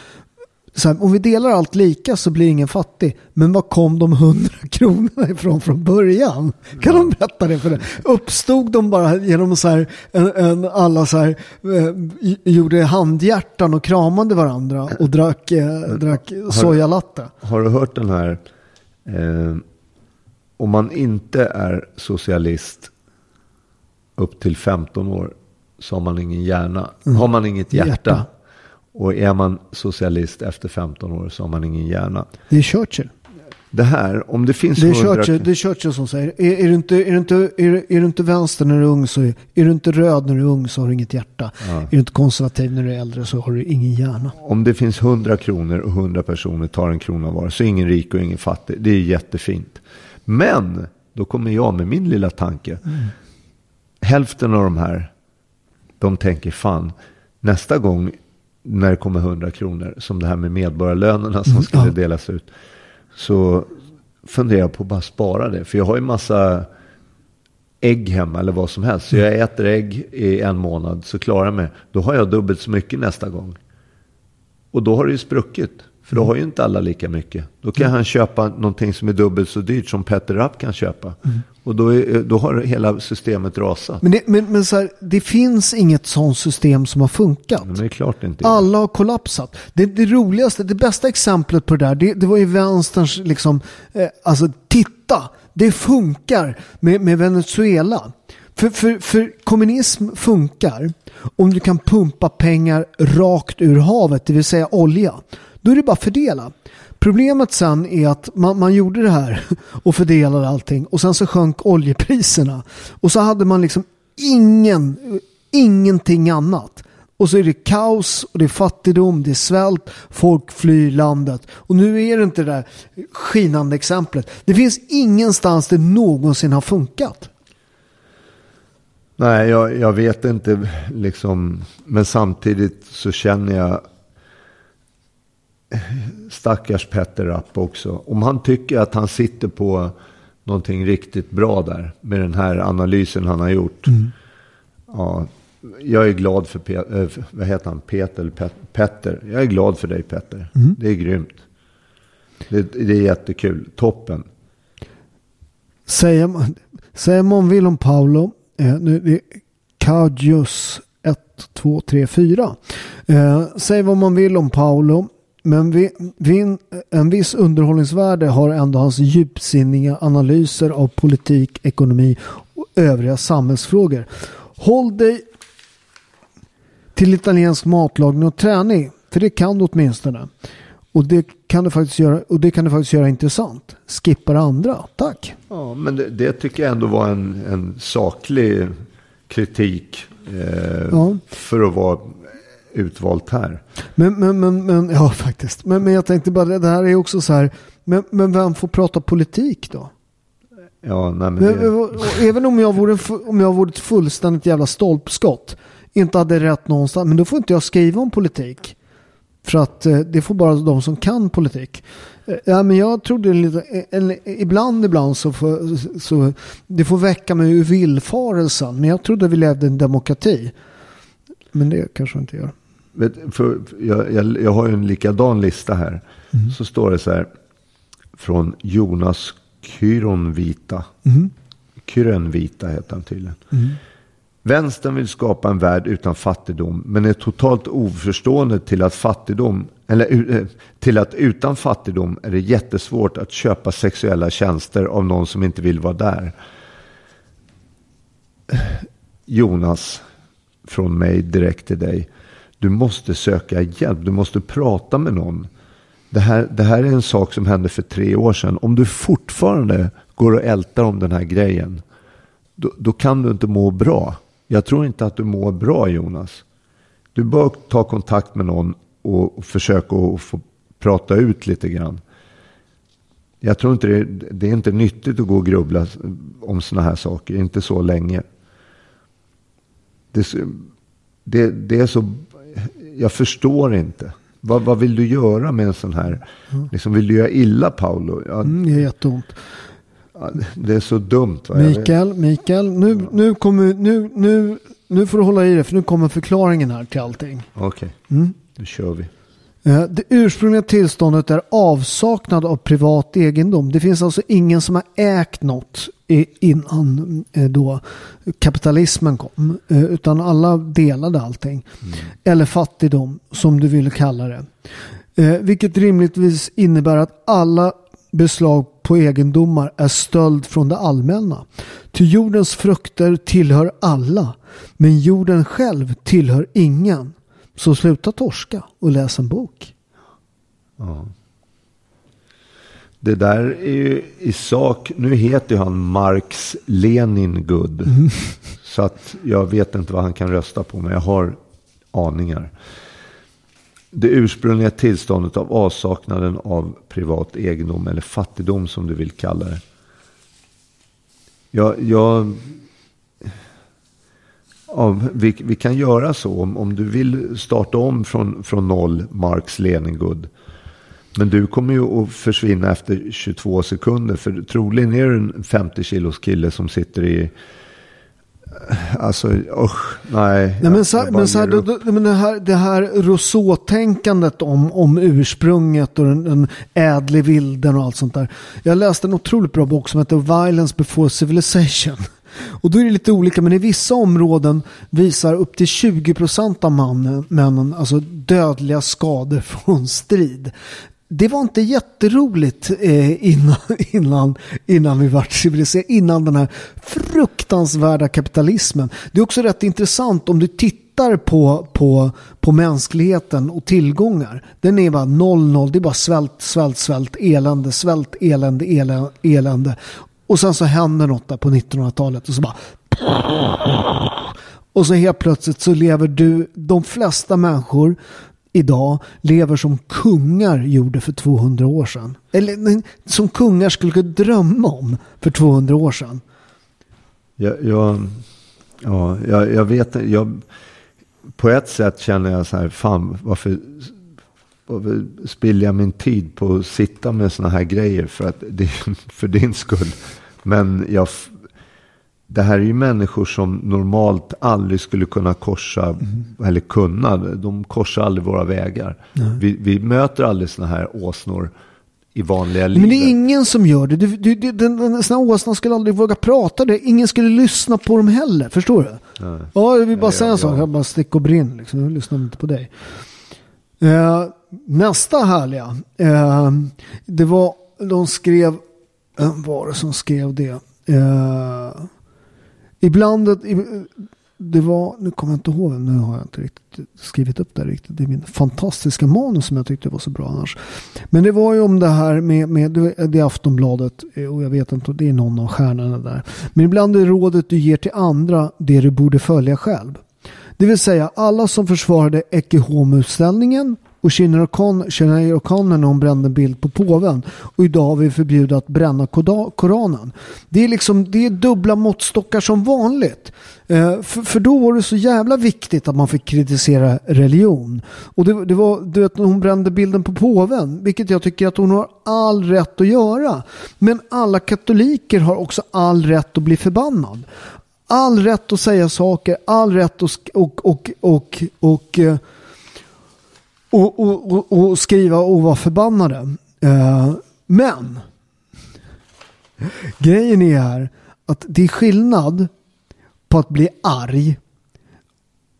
Så här, om vi delar allt lika så blir ingen fattig. Men var kom de hundra kronorna ifrån från början? Kan de berätta det för dig? Uppstod de bara genom så här, en, en, alla så här, eh, gjorde handhjärtan och kramade varandra och drack, eh, drack sojalatte? har du hört den här? Eh, om man inte är socialist upp till 15 år så har man ingen hjärna. Har man inget hjärta. Hjärta. Och är man socialist efter 15 år så har man ingen hjärna. Det är Churchill. Det här, om det finns Det är 100 Churchill, det är Churchill som säger, är, är, du inte, är, du inte, är, du- är du inte vänster när du är ung så är, är du inte röd när du är ung så har du inget hjärta. Är du inte konservativ när du är äldre så har du ingen hjärna. Om det finns 100 kronor och 100 personer tar en krona var så är ingen rik och ingen fattig. Det är jättefint. Men då kommer jag med min lilla tanke. Hälften av de här, de tänker fan, nästa gång när det kommer 100 kronor, som det här med medborgarlönerna som skulle Ja. delas ut, så funderar jag på att bara spara det. För jag har ju massa ägg hemma eller vad som helst. Så jag äter ägg i en månad så klarar jag mig. Då har jag dubbelt så mycket nästa gång. Och då har det ju spruckit. För då har ju inte alla lika mycket. Då kan han köpa någonting som är dubbelt så dyrt som Petter Rapp kan köpa. Och då, är, då har hela systemet rasat. Men, det, men, men så här, det finns inget sånt system som har funkat. Men det är klart inte. Alla har kollapsat. Det, det roligaste, det bästa exemplet på det där, det, det var ju vänsterns liksom, eh, alltså titta, det funkar med, med Venezuela. För, för, för kommunism funkar om du kan pumpa pengar rakt ur havet, det vill säga olja. Då är det bara att fördela. Problemet sen är att man, man gjorde det här och fördelade allting och sen så sjönk oljepriserna. Och så hade man liksom ingen, ingenting annat. Och så är det kaos och det är fattigdom, det är svält, folk flyr landet. Och nu är det inte det där skinande exemplet. Det finns ingenstans det någonsin har funkat. Nej, jag, jag vet inte liksom. Men samtidigt så känner jag stackars Petter Rapp också. Om han tycker att han sitter på någonting riktigt bra där med den här analysen han har gjort. Ja, jag är glad för, Pe- äh, vad heter han? Peter, Pet- Petter. Jag är glad för dig Petter. Det är grymt. Det, det är jättekul. Toppen. Säger man, säger man vill om Paolo, eh, nu det är Kajus 1, 2, 3, 4. Eh, säg vad man vill om Paolo, men vi, vi, en viss underhållningsvärde har ändå hans djupsinniga analyser av politik, ekonomi och övriga samhällsfrågor. Håll dig till italiensk matlagning och träning, för det kan du åtminstone. Och det kan du faktiskt göra, och det kan du faktiskt göra intressant. Skippa det andra. Tack. Ja, men det, det tycker jag ändå var en, en saklig kritik eh, Ja. för att vara utvalt här. Men, men, men, men ja faktiskt. Men, men jag tänkte bara, det här är också så här, men, men vem får prata politik då? Ja, nej, men det, även om jag, vore, en om jag vore ett fullständigt jävla stolpskott, inte hade rätt någonstans, men då får inte jag skriva om politik. För att eh, det får bara de som kan politik. Eh, Ja, men jag trodde lite, eller, ibland, ibland så får, så det får väcka mig ur villfarelsen. Men jag trodde vi levde i en demokrati. Men det kanske inte gör. Vet, för, jag, jag, jag har ju en likadan lista här. Så står det så här. Från Jonas Kyronvita. Kyronvita heter han tydligen. Vänstern vill skapa en värld utan fattigdom, men är totalt oförstående till att fattigdom, eller eh, till att utan fattigdom är det jättesvårt att köpa sexuella tjänster av någon som inte vill vara där. Jonas, från mig direkt till dig. Du måste söka hjälp, du måste prata med någon. Det här, det här är en sak som hände för tre år sedan. Om du fortfarande går och ältar om den här grejen, då, då kan du inte må bra. Jag tror inte att du mår bra Jonas. Du bör ta kontakt med någon och, och försöka få prata ut lite grann. Jag tror inte det, det är inte nyttigt att gå och grubbla om sådana här saker, inte så länge. Det, det, det är så, jag förstår inte. Vad, vad vill du göra med en sån här, liksom vill du göra illa Paolo? Ja, Mm, det är jätteont. det är så dumt. Va? Mikael, Mikael, nu, nu, kommer, nu, nu, nu får du hålla i dig för nu kommer förklaringen här till allting. Okej, Mm. nu kör vi. Eh, Det ursprungliga tillståndet är avsaknad av privat egendom. Det finns alltså ingen som har ägt något innan eh, då kapitalismen kom. Eh, Utan alla delade allting. Eller fattigdom som du vill kalla det. Eh, Vilket rimligtvis innebär att alla beslag på egendomar är stöld från det allmänna. Ty jordens frukter tillhör alla. Men jorden själv tillhör ingen. Så sluta torska och läs en bok. Det där är ju i sak, nu heter ju han Marx Leningrad. Så att jag vet inte vad han kan rösta på, men jag har aningar. Det ursprungliga tillståndet av avsaknaden av privat egendom eller fattigdom som du vill kalla det. Jag, jag, ja, vi, vi kan göra så om, om du vill starta om från, från noll, Marx Leningrad. Men du kommer ju att försvinna efter 22 sekunder. För troligen är du en 50 kilos kille som sitter i... Alltså usch, nej. Nej, men jag- så, jag bara men så här, då, då, men det här, det här Rousseau-tänkandet om, om ursprunget och den, den ädle vilden och allt sånt där. Jag läste en otroligt bra bok som heter Violence before civilization. Och då är det lite olika, men i vissa områden visar upp till 20% av mannen, männen alltså dödliga skador från strid. Det var inte jätteroligt eh, innan, innan, innan vi vart civiliserade, innan den här fruktansvärda kapitalismen. Det är också rätt intressant om du tittar på, på, på mänskligheten och tillgångar. Den är bara noll, noll. Det är bara svält, svält, svält, elände, svält, elände, elände. elände. Och sen så händer något där på 1900-talet och så bara och så helt plötsligt så lever du, de flesta människor idag lever som kungar gjorde för 200 år sedan. Eller som kungar skulle kunna drömma om för 200 år sedan. Jag, jag, ja, jag, jag vet inte, jag, på ett sätt känner jag så här, fan varför, varför spiller jag min tid på att sitta med sådana här grejer för, att för din skull. Men jag, det här är ju människor som normalt aldrig skulle kunna korsa, eller kunna, de korsar aldrig våra vägar. Vi, vi möter aldrig sådana här åsnor i vanliga livet. Men det är ingen som gör det. Du, du, du, den, den, såna åsnan skulle aldrig våga prata det. Ingen skulle lyssna på dem heller. Förstår du? Ja, jag vill bara Ja, säga en sak. ja. Jag bara stick och brinn. Liksom. Jag lyssnar inte på dig. Eh, nästa härliga. Eh, det var, de skrev, vem var det som skrev det? Eh, ibland, det var, nu kommer jag inte ihåg, nu har jag inte riktigt skrivit upp det riktigt. Det är min fantastiska manus som jag tyckte var så bra annars. Men det var ju om det här med, med det är Aftonbladet eh, och jag vet inte, det är någon av stjärnorna där. Men ibland är rådet du ger till andra det du borde följa själv. Det vill säga alla som försvarade Ecce Homo-ställningen och Sinéad O'Connor när hon brände en bild på påven. Och idag har vi förbjudit att bränna Koranen. Det är liksom det är dubbla måttstockar som vanligt. Eh, för, för då var det så jävla viktigt att man fick kritisera religion. Och det, det var du vet, när hon brände bilden på påven, vilket jag tycker att hon har all rätt att göra. Men alla katoliker har också all rätt att bli förbannad. All rätt att säga saker, all rätt att och, och, och, och, och, eh, och, och, och, och skriva och vara förbannade. Eh, men grejen är här att det är skillnad på att bli arg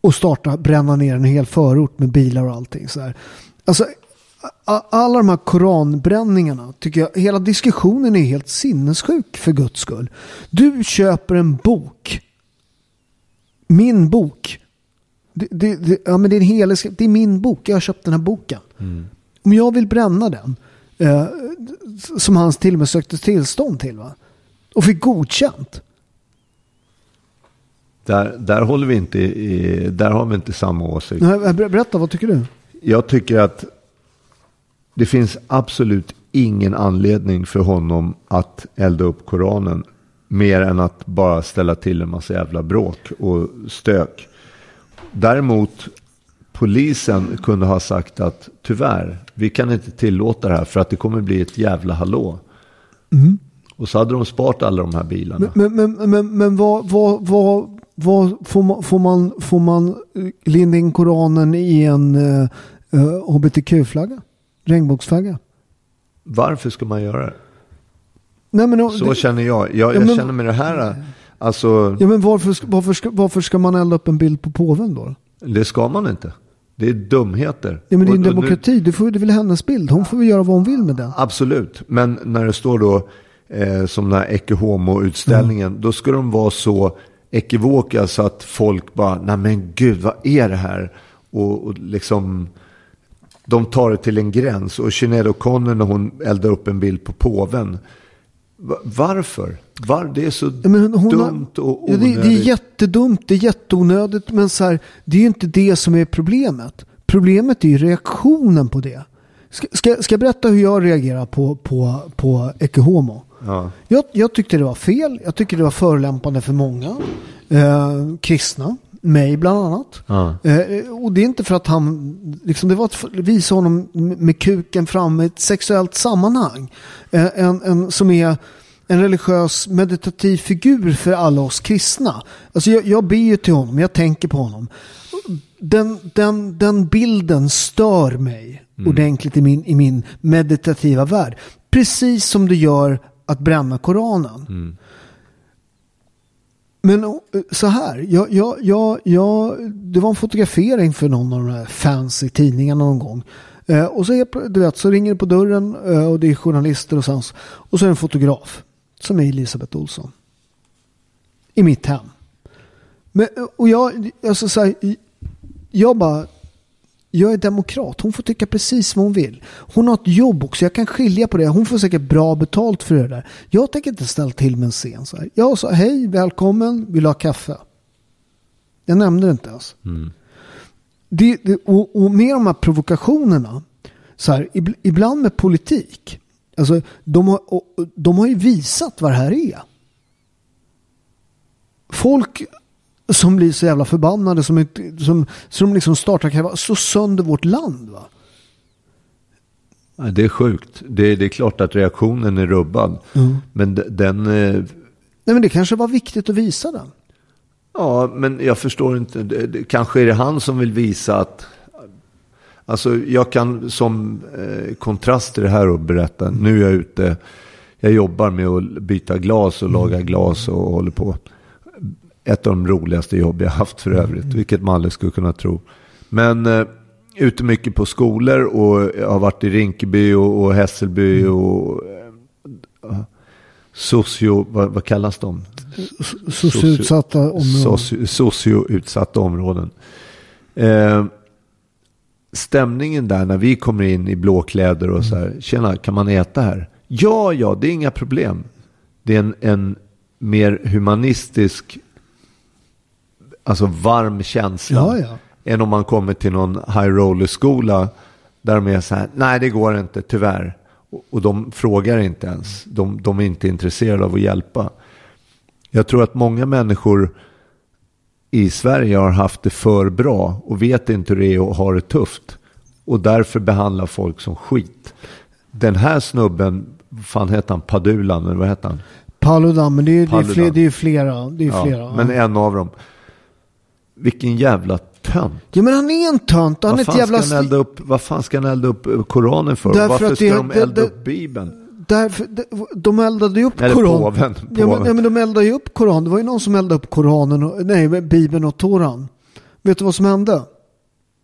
och starta bränna ner en hel förort med bilar och allting. Så här. Alltså, alla de här koranbränningarna tycker jag, hela diskussionen är helt sinnessjuk för guds skull. Du köper en bok. Min bok. Det, det, det, ja, men det, är en hel, det är min bok. Jag har köpt den här boken. Om jag vill bränna den, eh, som han till och med sökte tillstånd till, va? och fick godkänt. Där, där håller vi inte i, där har vi inte samma åsikt. Nej, ber- Berätta, vad tycker du? Jag tycker att det finns absolut ingen anledning för honom att elda upp Koranen. Mer än att bara ställa till en massa jävla bråk och stök. Däremot polisen kunde ha sagt att tyvärr, vi kan inte tillåta det här för att det kommer bli ett jävla hallå. Och så hade de sparat alla de här bilarna. Men, men, men, men, men vad, vad, vad, vad får, man, får, man, får man eh, linda in Koranen i en uh, hbtq-flagga? Regnbågsflagga? Varför ska man göra det? Nej, men, Så det, känner jag. Jag, Ja, jag men- känner med det här, alltså ja, men varför, varför, ska, varför ska man elda upp en bild på påven då? det ska man inte. Det är dumheter. Ja, men det är en och nu- demokrati. Du får, det är väl hennes bild. Hon får väl göra vad hon vill med den. Absolut, men när det står då eh, som den här Ecce Homo-utställningen, då ska de vara så ekivoka så att folk bara, nej men gud, vad är det här? Och, och liksom, de tar det till en gräns. Och Sinéad O'Connor när hon eldar upp en bild på påven, varför? Var, det är så Ja, hon har- dumt och Ja, onödigt. det, det är jättedumt, det är jätteonödigt. Men så här, det är ju inte det som är problemet. Problemet är ju reaktionen på det. Ska, ska, ska jag berätta hur jag reagerar på, på, på Ecce Homo? Ja. Jag, jag tyckte det var fel. Jag tycker det var förolämpande för många. Eh, kristna. Mig bland annat. Ja. Eh, och det är inte för att han, liksom det var att visa honom med kuken fram i ett sexuellt sammanhang. Eh, en, en, som är en religiös meditativ figur för alla oss kristna. Alltså jag, jag ber ju till honom, jag tänker på honom. Den, den, den bilden stör mig ordentligt i min, i min meditativa värld. Precis som det gör att bränna Koranen. Men eh, så här, jag, jag, jag, jag, det var en fotografering för någon av de här fancy tidningarna någon gång. Eh, och så, är, du vet, så ringer det på dörren eh, och det är journalister och sånt. Och så är det en fotograf som är Elisabeth Olsson. I mitt hem. Men, eh, och jag, alltså så här, jag bara, jag är demokrat. Hon får tycka precis vad hon vill. Hon har ett jobb också. Jag kan skilja på det. Hon får säkert bra betalt för det där. Jag tänker inte ställa till med en scen så här. Jag sa hej, välkommen, vill du ha kaffe? Jag nämnde det inte ens. Det, det, och, och med de här provokationerna, så här, ib- ibland med politik. Alltså, de, har, de har ju visat vad det här är. Folk som blir så jävla förbannade som, inte, som, som liksom startar kräva, slå sönder vårt land. Va? Det är sjukt. Det, det är klart att reaktionen är rubbad. Men de- den... eh, Nej men det kanske var viktigt att visa den. Ja, men jag förstår inte. Det, det, kanske är det han som vill visa att... Alltså jag kan som eh, kontrast till det här och berätta. Nu är jag ute. Jag jobbar med att byta glas och laga glas och håller på. Ett av de roligaste jobb jag haft för övrigt. Vilket man aldrig skulle kunna tro. Men eh, ute mycket på skolor och jag har varit i Rinkeby och, och Hässelby och eh, socio, vad, vad kallas de? Socioutsatta områden. Socio, socioutsatta områden. Eh, stämningen där när vi kommer in i blåkläder och så här. Tjena, kan man äta här? Ja, ja, det är inga problem. Det är en, en mer humanistisk, alltså varm känsla. Ja, ja. Än om man kommer till någon high roller skola Där de är så här, nej det går inte, tyvärr. Och, och de frågar inte ens. De, de är inte intresserade av att hjälpa. Jag tror att många människor i Sverige har haft det för bra och vet inte hur det är att ha det tufft. Och därför behandlar folk som skit. Den här snubben, fan heter han, Padulan eller vad heter han? Paludan, men det är ju det är Paludan. fler, det är ju flera. Det är ju Ja, flera. men en av dem. Vilken jävla tönt. ja, men han är en tönt. Han är Vad ett fan, jävla... ska elda upp, vad fan ska han elda upp eh, Koranen för? Därför Varför att ska det- de elda det- upp Bibeln? Därför, de, de eldade ju upp Eller Koran. påven, Ja, men, påven. ja, men de eldade ju upp Koran. Det var ju någon som eldade upp Koranen, och, nej, Bibeln och Toran. Vet du vad som hände?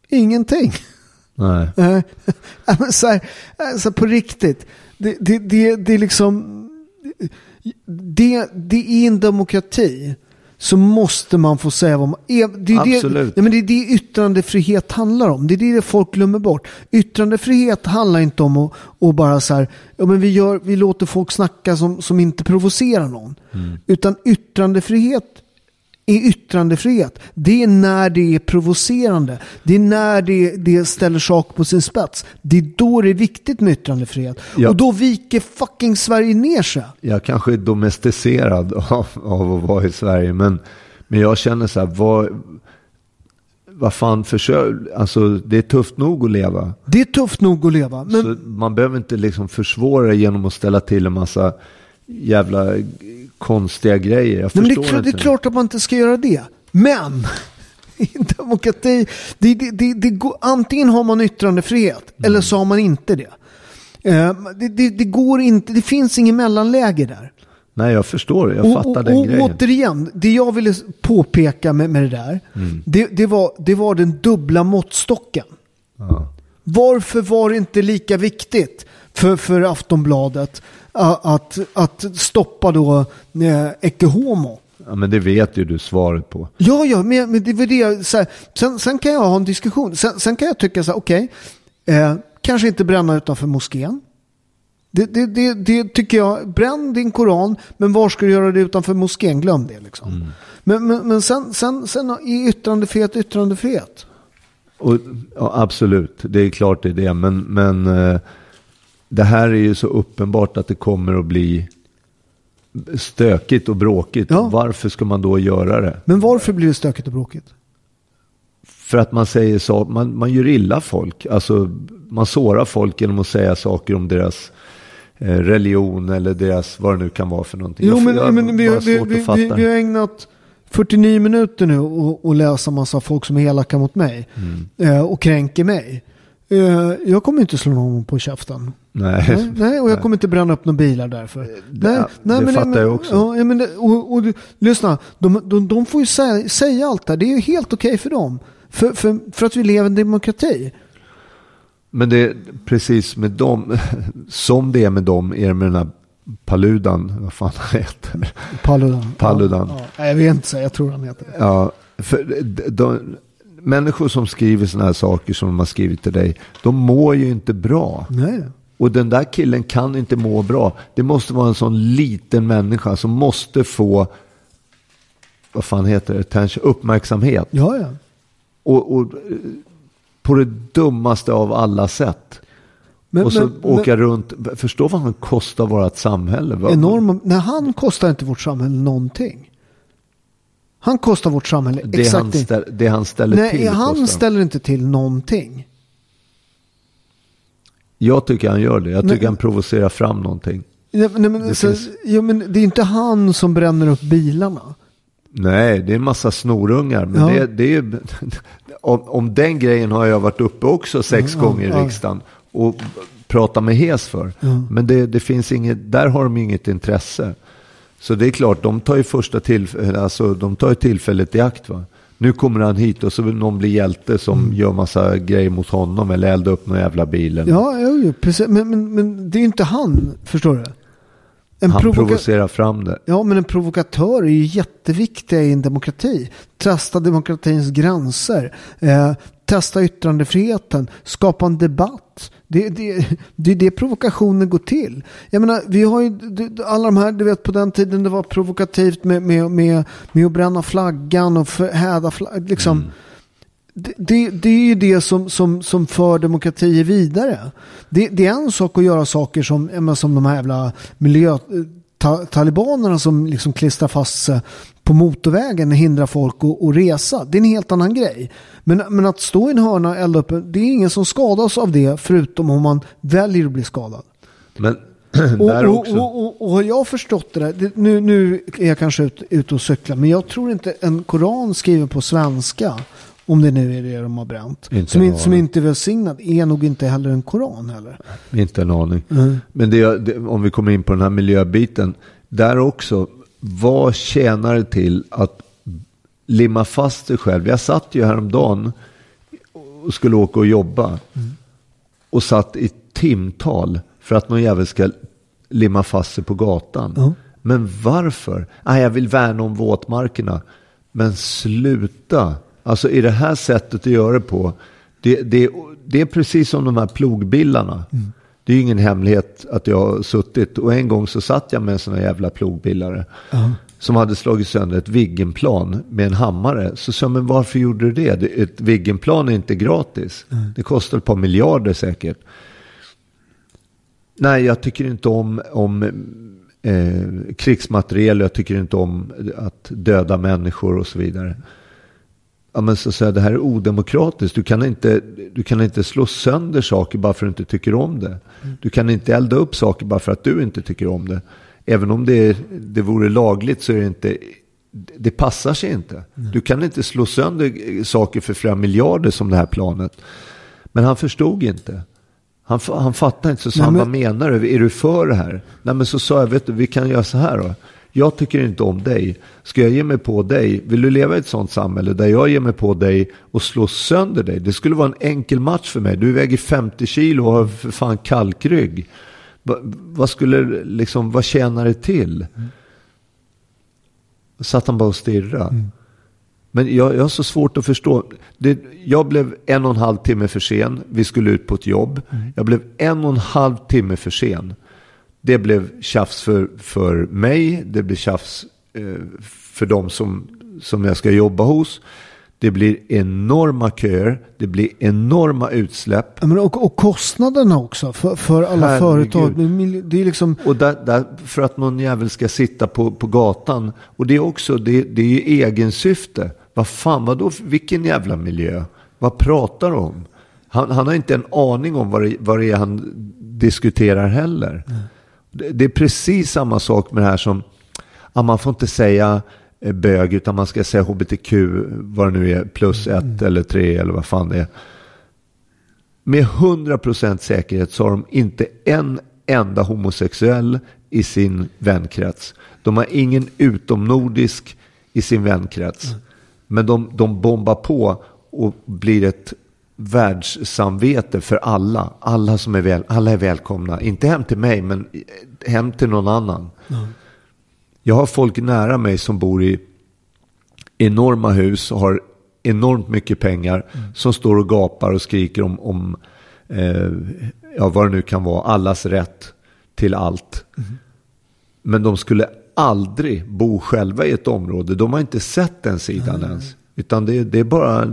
Ingenting. Nej. Men så här, alltså på riktigt. Det, det, det, det är liksom... Det, det är en demokrati. Så måste man få säga vad man... är- Det är det, Absolut. nej, men det är det yttrandefrihet handlar om. Det är det folk glömmer bort. Yttrandefrihet handlar inte om att, att bara så här, ja, men vi, gör, vi låter folk snacka som, som inte provocerar någon. Utan yttrandefrihet är yttrandefrihet. Det är när det är provocerande. Det är när det, det ställer saker på sin spets. Det är då det är viktigt med yttrandefrihet. Ja. Och då viker fucking Sverige ner sig. Jag kanske är domesticerad av, av att vara i Sverige. Men, men jag känner så här, vad, vad fan försök, alltså det är tufft nog att leva. Det är tufft nog att leva. Men, Så man behöver inte liksom försvåra genom att ställa till en massa jävla konstiga grejer. Jag Nej, men det, är klart, det är klart att man inte ska göra det. Men i en demokrati, det, det, det, det går, antingen har man yttrandefrihet Mm. eller så har man inte det. Eh, det, det. Går inte, det finns ingen mellanläge där. Nej, jag förstår. Jag fattar och, den och, grejen. återigen, det jag ville påpeka med, med det där, Mm. det, det, var, det var den dubbla måttstocken. Ja. Varför var det inte lika viktigt för, för Aftonbladet att, att stoppa då eh, Ecce Homo? ja, men det vet ju du svaret på. Ja, ja, men, men det var det jag, så här, sen, sen kan jag ha en diskussion. Sen, sen kan jag tycka så här, okej, eh, kanske inte bränna utanför moskén. Det, det, det, det tycker jag, bränn din koran, men var ska du göra det utanför moskén? Glöm det liksom. Men, men, men sen, sen, sen är yttrandefrihet yttrandefrihet. Och, ja, absolut, det är klart det är det. Men, men eh, det här är ju så uppenbart att det kommer att bli stökigt och bråkigt. Ja. Varför ska man då göra det? Men varför blir det stökigt och bråkigt? För att man säger så, man, man gör illa folk. Alltså, man sårar folk genom att säga saker om deras eh, religion eller deras, vad det nu kan vara för någonting. Jo, men, jag men vi, vi, vi, vi, vi har ägnat 49 minuter nu och, och läsa massa folk som är elaka mot mig Mm. eh, och kränker mig. Eh, jag kommer inte slå någon på käften. Nej. Nej, och jag kommer inte bränna upp några bilar därför. nej, det fattar jag också. Ja, men det, och, och, lyssna, de, de, de får ju säga, säga allt det här. Det är ju helt okej för dem. För, för, för att vi lever i en demokrati. Men det är precis med dem, som det är med dem, är det med den här Paludan, vad fan han heter. Paludan. Paludan. Ja, ja. Jag vet inte, jag tror han heter det. Ja, för de, människor som skriver sådana här saker som de har skrivit till dig, de mår ju inte bra. Nej. Och den där killen kan inte må bra. Det måste vara en sån liten människa som måste få, vad fan heter det, Attention, uppmärksamhet. Ja, ja. Och, och på det dummaste av alla sätt. Men, och så men, åka runt, förstå vad han kostar vårt samhälle. men, enorma, nej, han kostar inte vårt samhälle någonting. Han kostar vårt samhälle det, exakt han ställ, det han ställer Nej, till han kostar. ställer inte till någonting. Jag tycker han gör det. Jag tycker Nej. han provocerar fram någonting. Nej, men- nej, men, Det så, finns- ja, men det är inte han som bränner upp bilarna. Nej, det är en massa snorungar. Men Ja. det, det är, om, om den grejen har jag varit uppe också sex Ja, gånger i riksdagen. Och pratat med Hes för. Men det, det finns inget, där har de inget intresse. Så det är klart, de tar ju första tillfället, alltså de tar ju tillfället i akt va. Nu kommer han hit och så vill någon bli hjälte som Mm. gör massa grejer mot honom eller eldar upp någon jävla bil. Ja, jo, precis. Men, men, men det är ju inte han, förstår du? En han provoka- provocerar fram det. Ja, men en provokatör är ju jätteviktiga i en demokrati. Testa demokratins gränser. Eh, testa yttrandefriheten. Skapa en debatt. Det, det, det är det provokationen går till. Jag menar, vi har ju alla de här, du vet på den tiden det var provokativt med, med, med, med att bränna flaggan och förhäda flaggan. Liksom. det, det, det är ju det som, som, som för demokratier vidare. Det, det är en sak att göra saker som, som de här jävla miljö, ta, talibanerna som liksom klistrar fast sig på motorvägen och hindrar folk att, att resa. Det är en helt annan grej. Men, men att stå i en hörna och elda upp, det är ingen som skadas av det förutom om man väljer att bli skadad. Men Och, och, och, och, och har jag förstått det där, nu, nu är jag kanske ute ut och cyklar, men jag tror inte en koran skriven på svenska, om det nu är det de har bränt, Inte som, in, som inte är välsignad, är nog inte heller en koran heller. Inte en aning. Mm. Men det, det, om vi kommer in på den här miljöbiten. Där också, vad tjänar det till att limma fast sig själv? Jag satt ju häromdagen och skulle åka och jobba. Och satt i timtal för att någon jävel ska limma fast sig på gatan. Ja. Men varför? Ah, jag vill värna om våtmarkerna. Men sluta. Alltså i det här sättet att göra det på. Det, det, det är precis som de här plogbillarna. Det är ju ingen hemlighet att jag har suttit. Och en gång så satt jag med en sån här jävla plogbillare. Som hade slagit sönder ett Viggenplan med en hammare. Så sa jag, men varför gjorde du det? Det- Ett Viggenplan är inte gratis. Det kostar ett par miljarder säkert. Nej, jag tycker inte om, om eh, krigsmateriel. Jag tycker inte om att döda människor och så vidare. Ja, men så säger jag, det här är odemokratiskt. Du kan, inte, du kan inte slå sönder saker bara för att du inte tycker om det. Du kan inte elda upp saker bara för att du inte tycker om det. Även om det, det vore lagligt så är det inte, det passar sig inte. Du kan inte slå sönder saker för flera miljarder som det här planet. Men han förstod inte. Han, han fattade inte, så sa Nej, han, men- vad menar du? Är du för det här? Nej men så sa jag, vet du, vi kan göra så här då. Jag tycker inte om dig. Ska jag ge mig på dig? Vill du leva i ett sånt samhälle där jag ger mig på dig och slår sönder dig? Det skulle vara en enkel match för mig. Du väger 50 kilo och har för fan kalkrygg. Va, vad skulle, liksom, vad tjänar det till? Satt han bara och stirrade. Men jag, jag har så svårt att förstå. Det, jag blev en och en halv timme för sen. Vi skulle ut på ett jobb. Jag blev en och en halv timme för sen. Det blev tjafs för, för mig. Det blev tjafs eh, för de som, som jag ska jobba hos. Det blir enorma köer. Det blir enorma utsläpp. Men och, och kostnaderna också för, för alla Herregud. företag. Det är liksom, Och där, där, för att någon jävel ska sitta på, på gatan. Och det är också, det, det är ju egensyfte. Vad fan, vadå, vilken jävla miljö? Vad pratar du om? Han, han har inte en aning om vad det, vad det är han diskuterar heller. Det, det är precis samma sak med det här som, ja, man får inte säga eh, bög utan man ska säga hbtq, vad det nu är, plus ett eller tre eller vad fan det är. Med 100% säkerhet så har de inte en enda homosexuell i sin vänkrets. De har ingen utomnordisk i sin vänkrets. Men de, de bombar på och blir ett världssamvete för alla. Alla, som är, väl, alla är välkomna. Inte hem till mig, men hem till någon annan. Jag har folk nära mig som bor i enorma hus och har enormt mycket pengar som står och gapar och skriker om, om eh, ja, vad det nu kan vara, allas rätt till allt. Men de skulle aldrig bo själva i ett område. De har inte sett den sidan ens. Utan det, det, är bara,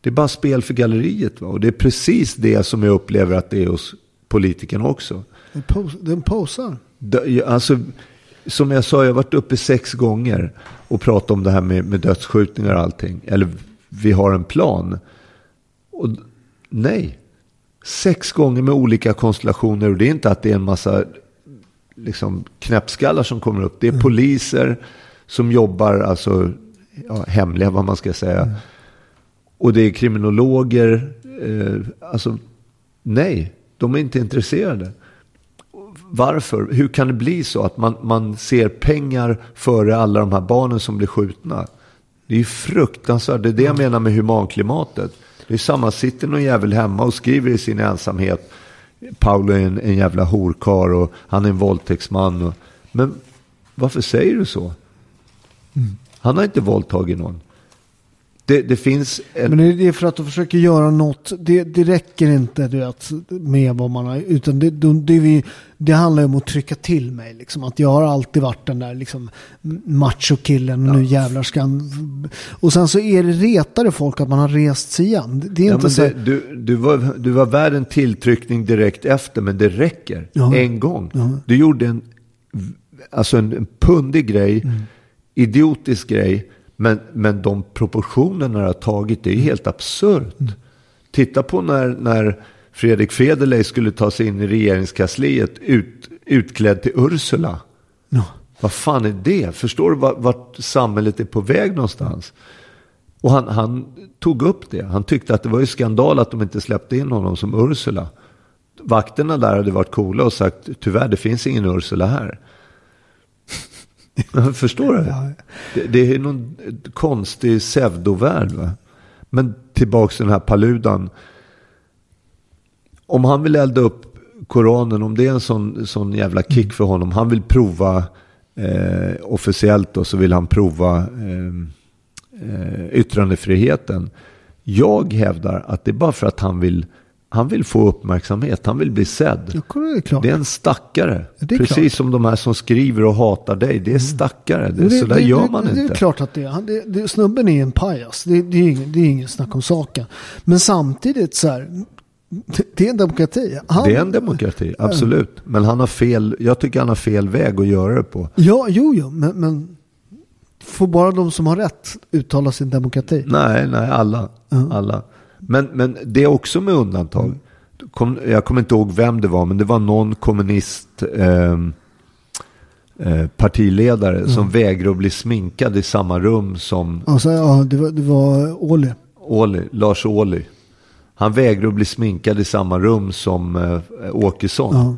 det är bara spel för galleriet. Va? Och det är precis det som jag upplever att det är hos politikerna också. en pos, den posar. Alltså, som jag sa, jag har varit uppe sex gånger och pratat om det här med, med dödsskjutningar och allting. Eller vi har en plan. Och nej, sex gånger med olika konstellationer. Och det är inte att det är en massa liksom, knäppskallar som kommer upp. Det är poliser som jobbar, alltså ja, hemliga vad man ska säga. Och det är kriminologer. Eh, alltså, nej, de är inte intresserade. Varför? Hur kan det bli så att man, man ser pengar före alla de här barnen som blir skjutna? Det är ju fruktansvärt. Det är det jag menar med humanklimatet. Det är samma, sitter någon jävel hemma och skriver i sin ensamhet. Paolo är en, en jävla horkar och han är en våldtäktsman. Och, men varför säger du så? Han har inte våldtagit någon. Det, det finns en... Men det är för att de försöker göra något. Det, det räcker inte du vet, med vad man har. Utan det, det, vi, det handlar om att trycka till mig. Liksom. Att jag har alltid varit den där liksom, machokillen. Och nu jävlar ska han... Och sen så är det retare folk att man har rest sig igen. Det är Ja, inte så... du, du, var, du var värd en tilltryckning direkt efter, men det räcker. Ja. En gång. Ja. Du gjorde en, alltså en, en pundig grej, Mm. idiotisk grej, men, men de proportionerna du har tagit, det är helt absurt. Mm. Titta på när, när Fredrik Federley skulle ta sig in i regeringskansliet ut, utklädd till Ursula. Ja. Vad fan är det? Förstår du vart, vart samhället är på väg någonstans? Och han, han tog upp det. Han tyckte att det var ju skandal att de inte släppte in honom som Ursula. Vakterna där hade varit coola och sagt tyvärr det finns ingen Ursula här. Förstår du? Ja. Det, det är någon konstig pseudovärld. Va? Men tillbaks till den här Paludan. Om han vill elda upp Koranen, om det är en sån, sån jävla kick för honom. Han vill prova eh, officiellt då, så vill han prova eh, eh, yttrandefriheten. Jag hävdar att det är bara för att han vill, han vill få uppmärksamhet. Han vill bli sedd. Det är. Det är en stackare. Det är Precis klart. som de här som skriver och hatar dig. Det är stackare. Det, så där det, gör det, man det, inte. Det är klart att det är. Han- det, det, snubben är en pajas. Det, det, är ingen, det är ingen snack om saken. Men samtidigt så här. Det, det är en demokrati. Han, Det är en demokrati, absolut. Men han har fel, jag tycker han har fel väg att göra det på. Ja, jo, jo. Men, men får bara de som har rätt uttala sin demokrati? Nej, nej, alla. alla. Men, men det är också med undantag. Kom, jag kommer inte ihåg vem det var, men det var någon kommunist eh, eh, partiledare som vägrade att bli sminkad i samma rum som Alltså, ja, det var, det var Ohly. Ohly, Lars Ohly. Han vägrade att bli sminkad i samma rum som eh, Åkesson. Ja.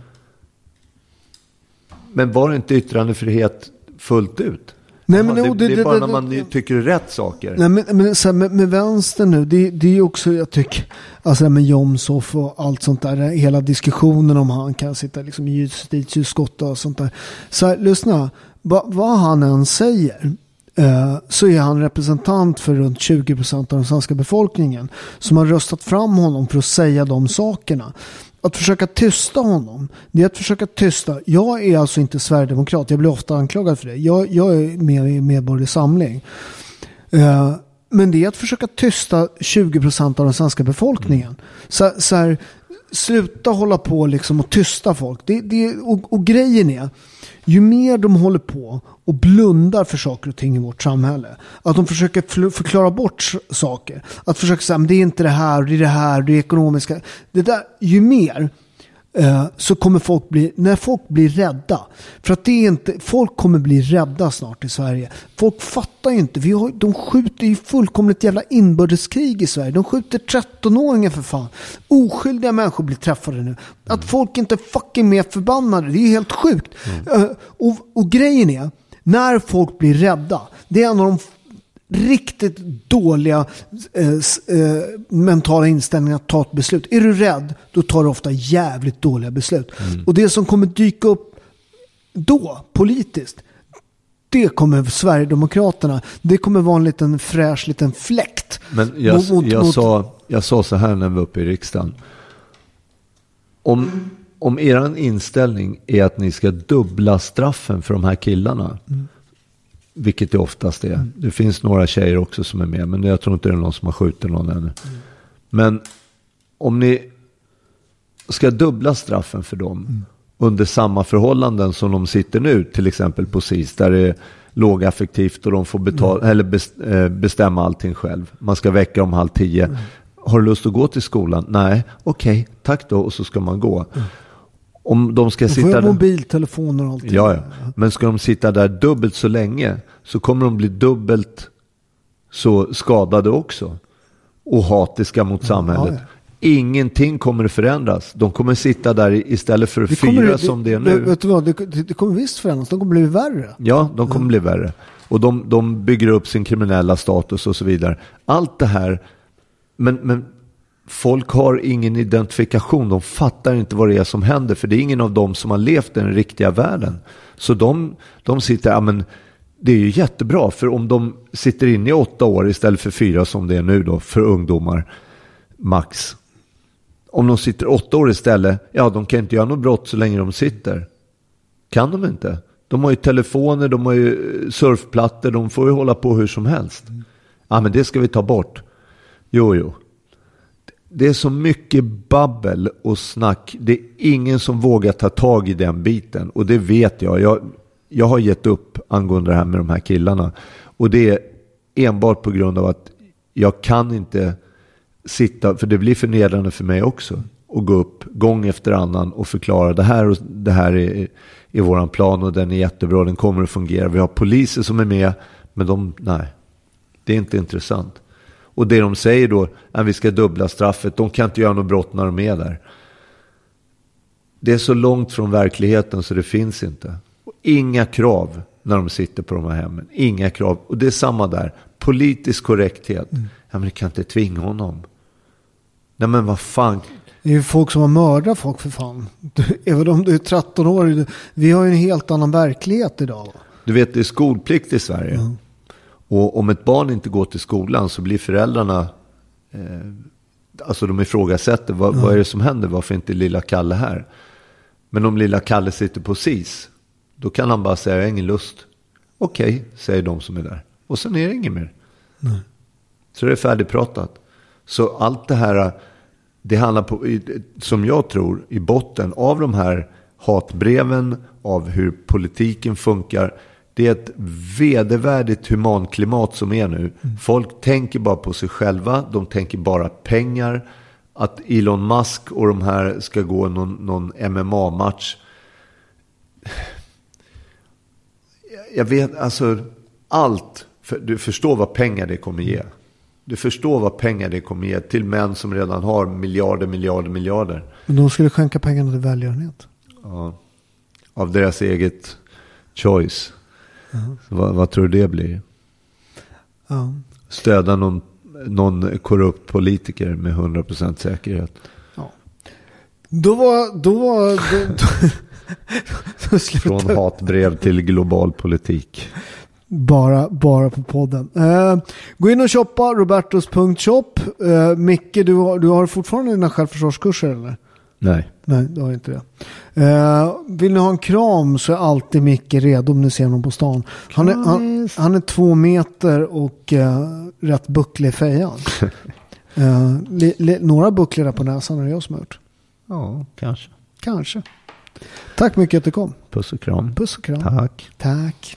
Men var det inte yttrandefrihet fullt ut? Nej, men det, det, det- är bara när man tycker rätt saker. Nej, men, men så här, med, med vänstern nu, det, det är också, jag tycker, alltså det med Jomshof och allt sånt där, hela diskussionen om han kan sitta liksom i justitieutskottet och sånt där. Så här, lyssna, va, vad han än säger, eh, så är han representant för runt 20% av den svenska befolkningen som har röstat fram honom för att säga de sakerna. Att försöka tysta honom, det är att försöka tysta. Jag är alltså inte sverigedemokrat, jag blir ofta anklagad för det. Jag, jag är med i Medborgerlig Samling. Uh, Men det är att försöka tysta 20% av den svenska befolkningen. Så, så här, sluta hålla på liksom och tysta folk. Det, det, och, och grejen är, ju mer de håller på och blundar för saker och ting i vårt samhälle. Att de försöker förklara bort saker. Att försöka säga, att det är inte det här, det är det här, det är ekonomiska. Det där, ju mer så kommer folk bli, när folk blir rädda. För att det är inte, folk kommer bli rädda snart i Sverige. Folk fattar ju inte, vi har, de skjuter ju fullkomligt jävla inbördeskrig i Sverige. De skjuter 13-åringar för fan. Oskyldiga människor blir träffade nu. Att folk inte är fucking mer förbannade, det är helt sjukt. Eh, och, och grejen är, när folk blir rädda, det är en av de riktigt dåliga eh, eh, mentala inställningar att ta ett beslut. Är du rädd, då tar du ofta jävligt dåliga beslut. Och det som kommer dyka upp då, politiskt, det kommer Sverigedemokraterna, det kommer vara en liten fräsch liten fläkt. Men jag, Mot- mot- jag, mot- sa, jag sa så här när vi var uppe i riksdagen. Om, om er inställning är att ni ska dubbla straffen för de här killarna. Vilket det oftast är. Det finns några tjejer också som är med. Men jag tror inte det är någon som har skjutit någon ännu. Men om ni ska dubbla straffen för dem. Under samma förhållanden som de sitter nu. Till exempel på SIS. Där det är lågaffektivt och de får betala, eller bes- eh, bestämma allting själv. Man ska väcka dem halv tio. Har du lust att gå till skolan? Nej, okej, tack då. Och så ska man gå. Om de ska De får sitta ju där. mobiltelefoner och allt. Ja, ja. Men ska de sitta där dubbelt så länge så kommer de bli dubbelt så skadade också. Och hatiska mot samhället. ja. Ingenting kommer att förändras. De kommer sitta där istället för Det fyra kommer- som det är det- nu. Vet du vad, det, det, det kommer visst förändras, de kommer bli värre. Ja, de kommer bli värre. Och de, de bygger upp sin kriminella status och så vidare. Allt det här. Men, men folk har ingen identifikation. De fattar inte vad det är som händer. För det är ingen av dem som har levt i den riktiga världen. Så de, de sitter, ja men det är ju jättebra, för om de sitter inne i åtta år istället för fyra som det är nu då för ungdomar, max. Om de sitter åtta år istället, ja de kan inte göra något brott så länge de sitter. Kan de inte? De har ju telefoner, de har ju eh, surfplattor, de får ju hålla på hur som helst. Ja men det ska vi ta bort. Jo, jo. Det är så mycket babbel och snack. Det är ingen som vågar ta tag i den biten. Och det vet jag. Jag, jag har gett upp angående det här med de här killarna. Och det är enbart på grund av att jag kan inte sitta, för det blir förnedrande för mig också. Och gå upp gång efter annan och förklara det här och det här är, är våran plan och den är jättebra, den kommer att fungera. Vi har poliser som är med, men de, nej, det är inte intressant. Och det de säger då, att vi ska dubbla straffet, de kan inte göra något brott när de är där. Det är så långt från verkligheten så det finns inte. Och inga krav när de sitter på de här hemmen. Inga krav. Och det är samma där. Politisk korrekthet. Mm. Ja, men du kan inte tvinga honom. Nej, men vad fan. Det är ju folk som har mördat folk för fan. Du, även om du är 13 år. Vi har ju en helt annan verklighet idag. Du vet, det är skolplikt i Sverige. Mm. Och om ett barn inte går till skolan så blir föräldrarna, eh, alltså de ifrågasätter, vad, mm. vad är det som händer, varför inte lilla Kalle här? Men om lilla Kalle sitter på SIS, då kan han bara säga, jag har ingen lust. Okej, okay, säger de som är där. Och sen är det inget mer. Mm. Så det är färdigpratat. Så allt det här, det handlar på, som jag tror, i botten av de här hatbreven, av hur politiken funkar, det är ett vedervärdigt humanklimat som är nu. Mm. Folk tänker bara på sig själva, de tänker bara pengar. Att Elon Musk och de här ska gå någon, någon MMA-match. Jag vet, alltså allt. För, du förstår vad pengar det kommer ge. Du förstår vad pengar det kommer ge till män som redan har miljarder, miljarder, miljarder. Men de skulle skänka pengarna till välgörenhet. Ja, av deras eget choice. Uh-huh. Vad, vad, tror du det blir? Uh. Stödja någon, någon korrupt politiker med 100% säkerhet. Ja. Då var... Då var då, då, Från hatbrev till global politik. Bara, bara på podden. Uh, gå in och shoppa robertos.shop. Uh, Micke, du har, du har fortfarande dina självförsvarskurser eller? Nej. Nej, det har inte det. Uh, vill ni ha en kram så är alltid Micke redo om ni ser honom på stan. Han är, han, han är två meter och uh, rätt bucklig i fejan. li, li, några bucklor där på näsan är det jag som har gjort. Ja, kanske. Kanske. Tack mycket att du kom. Puss och kram. Puss och kram. Tack. Tack.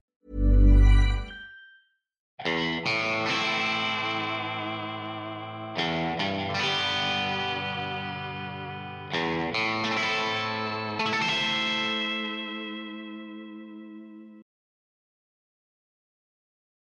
Thank you.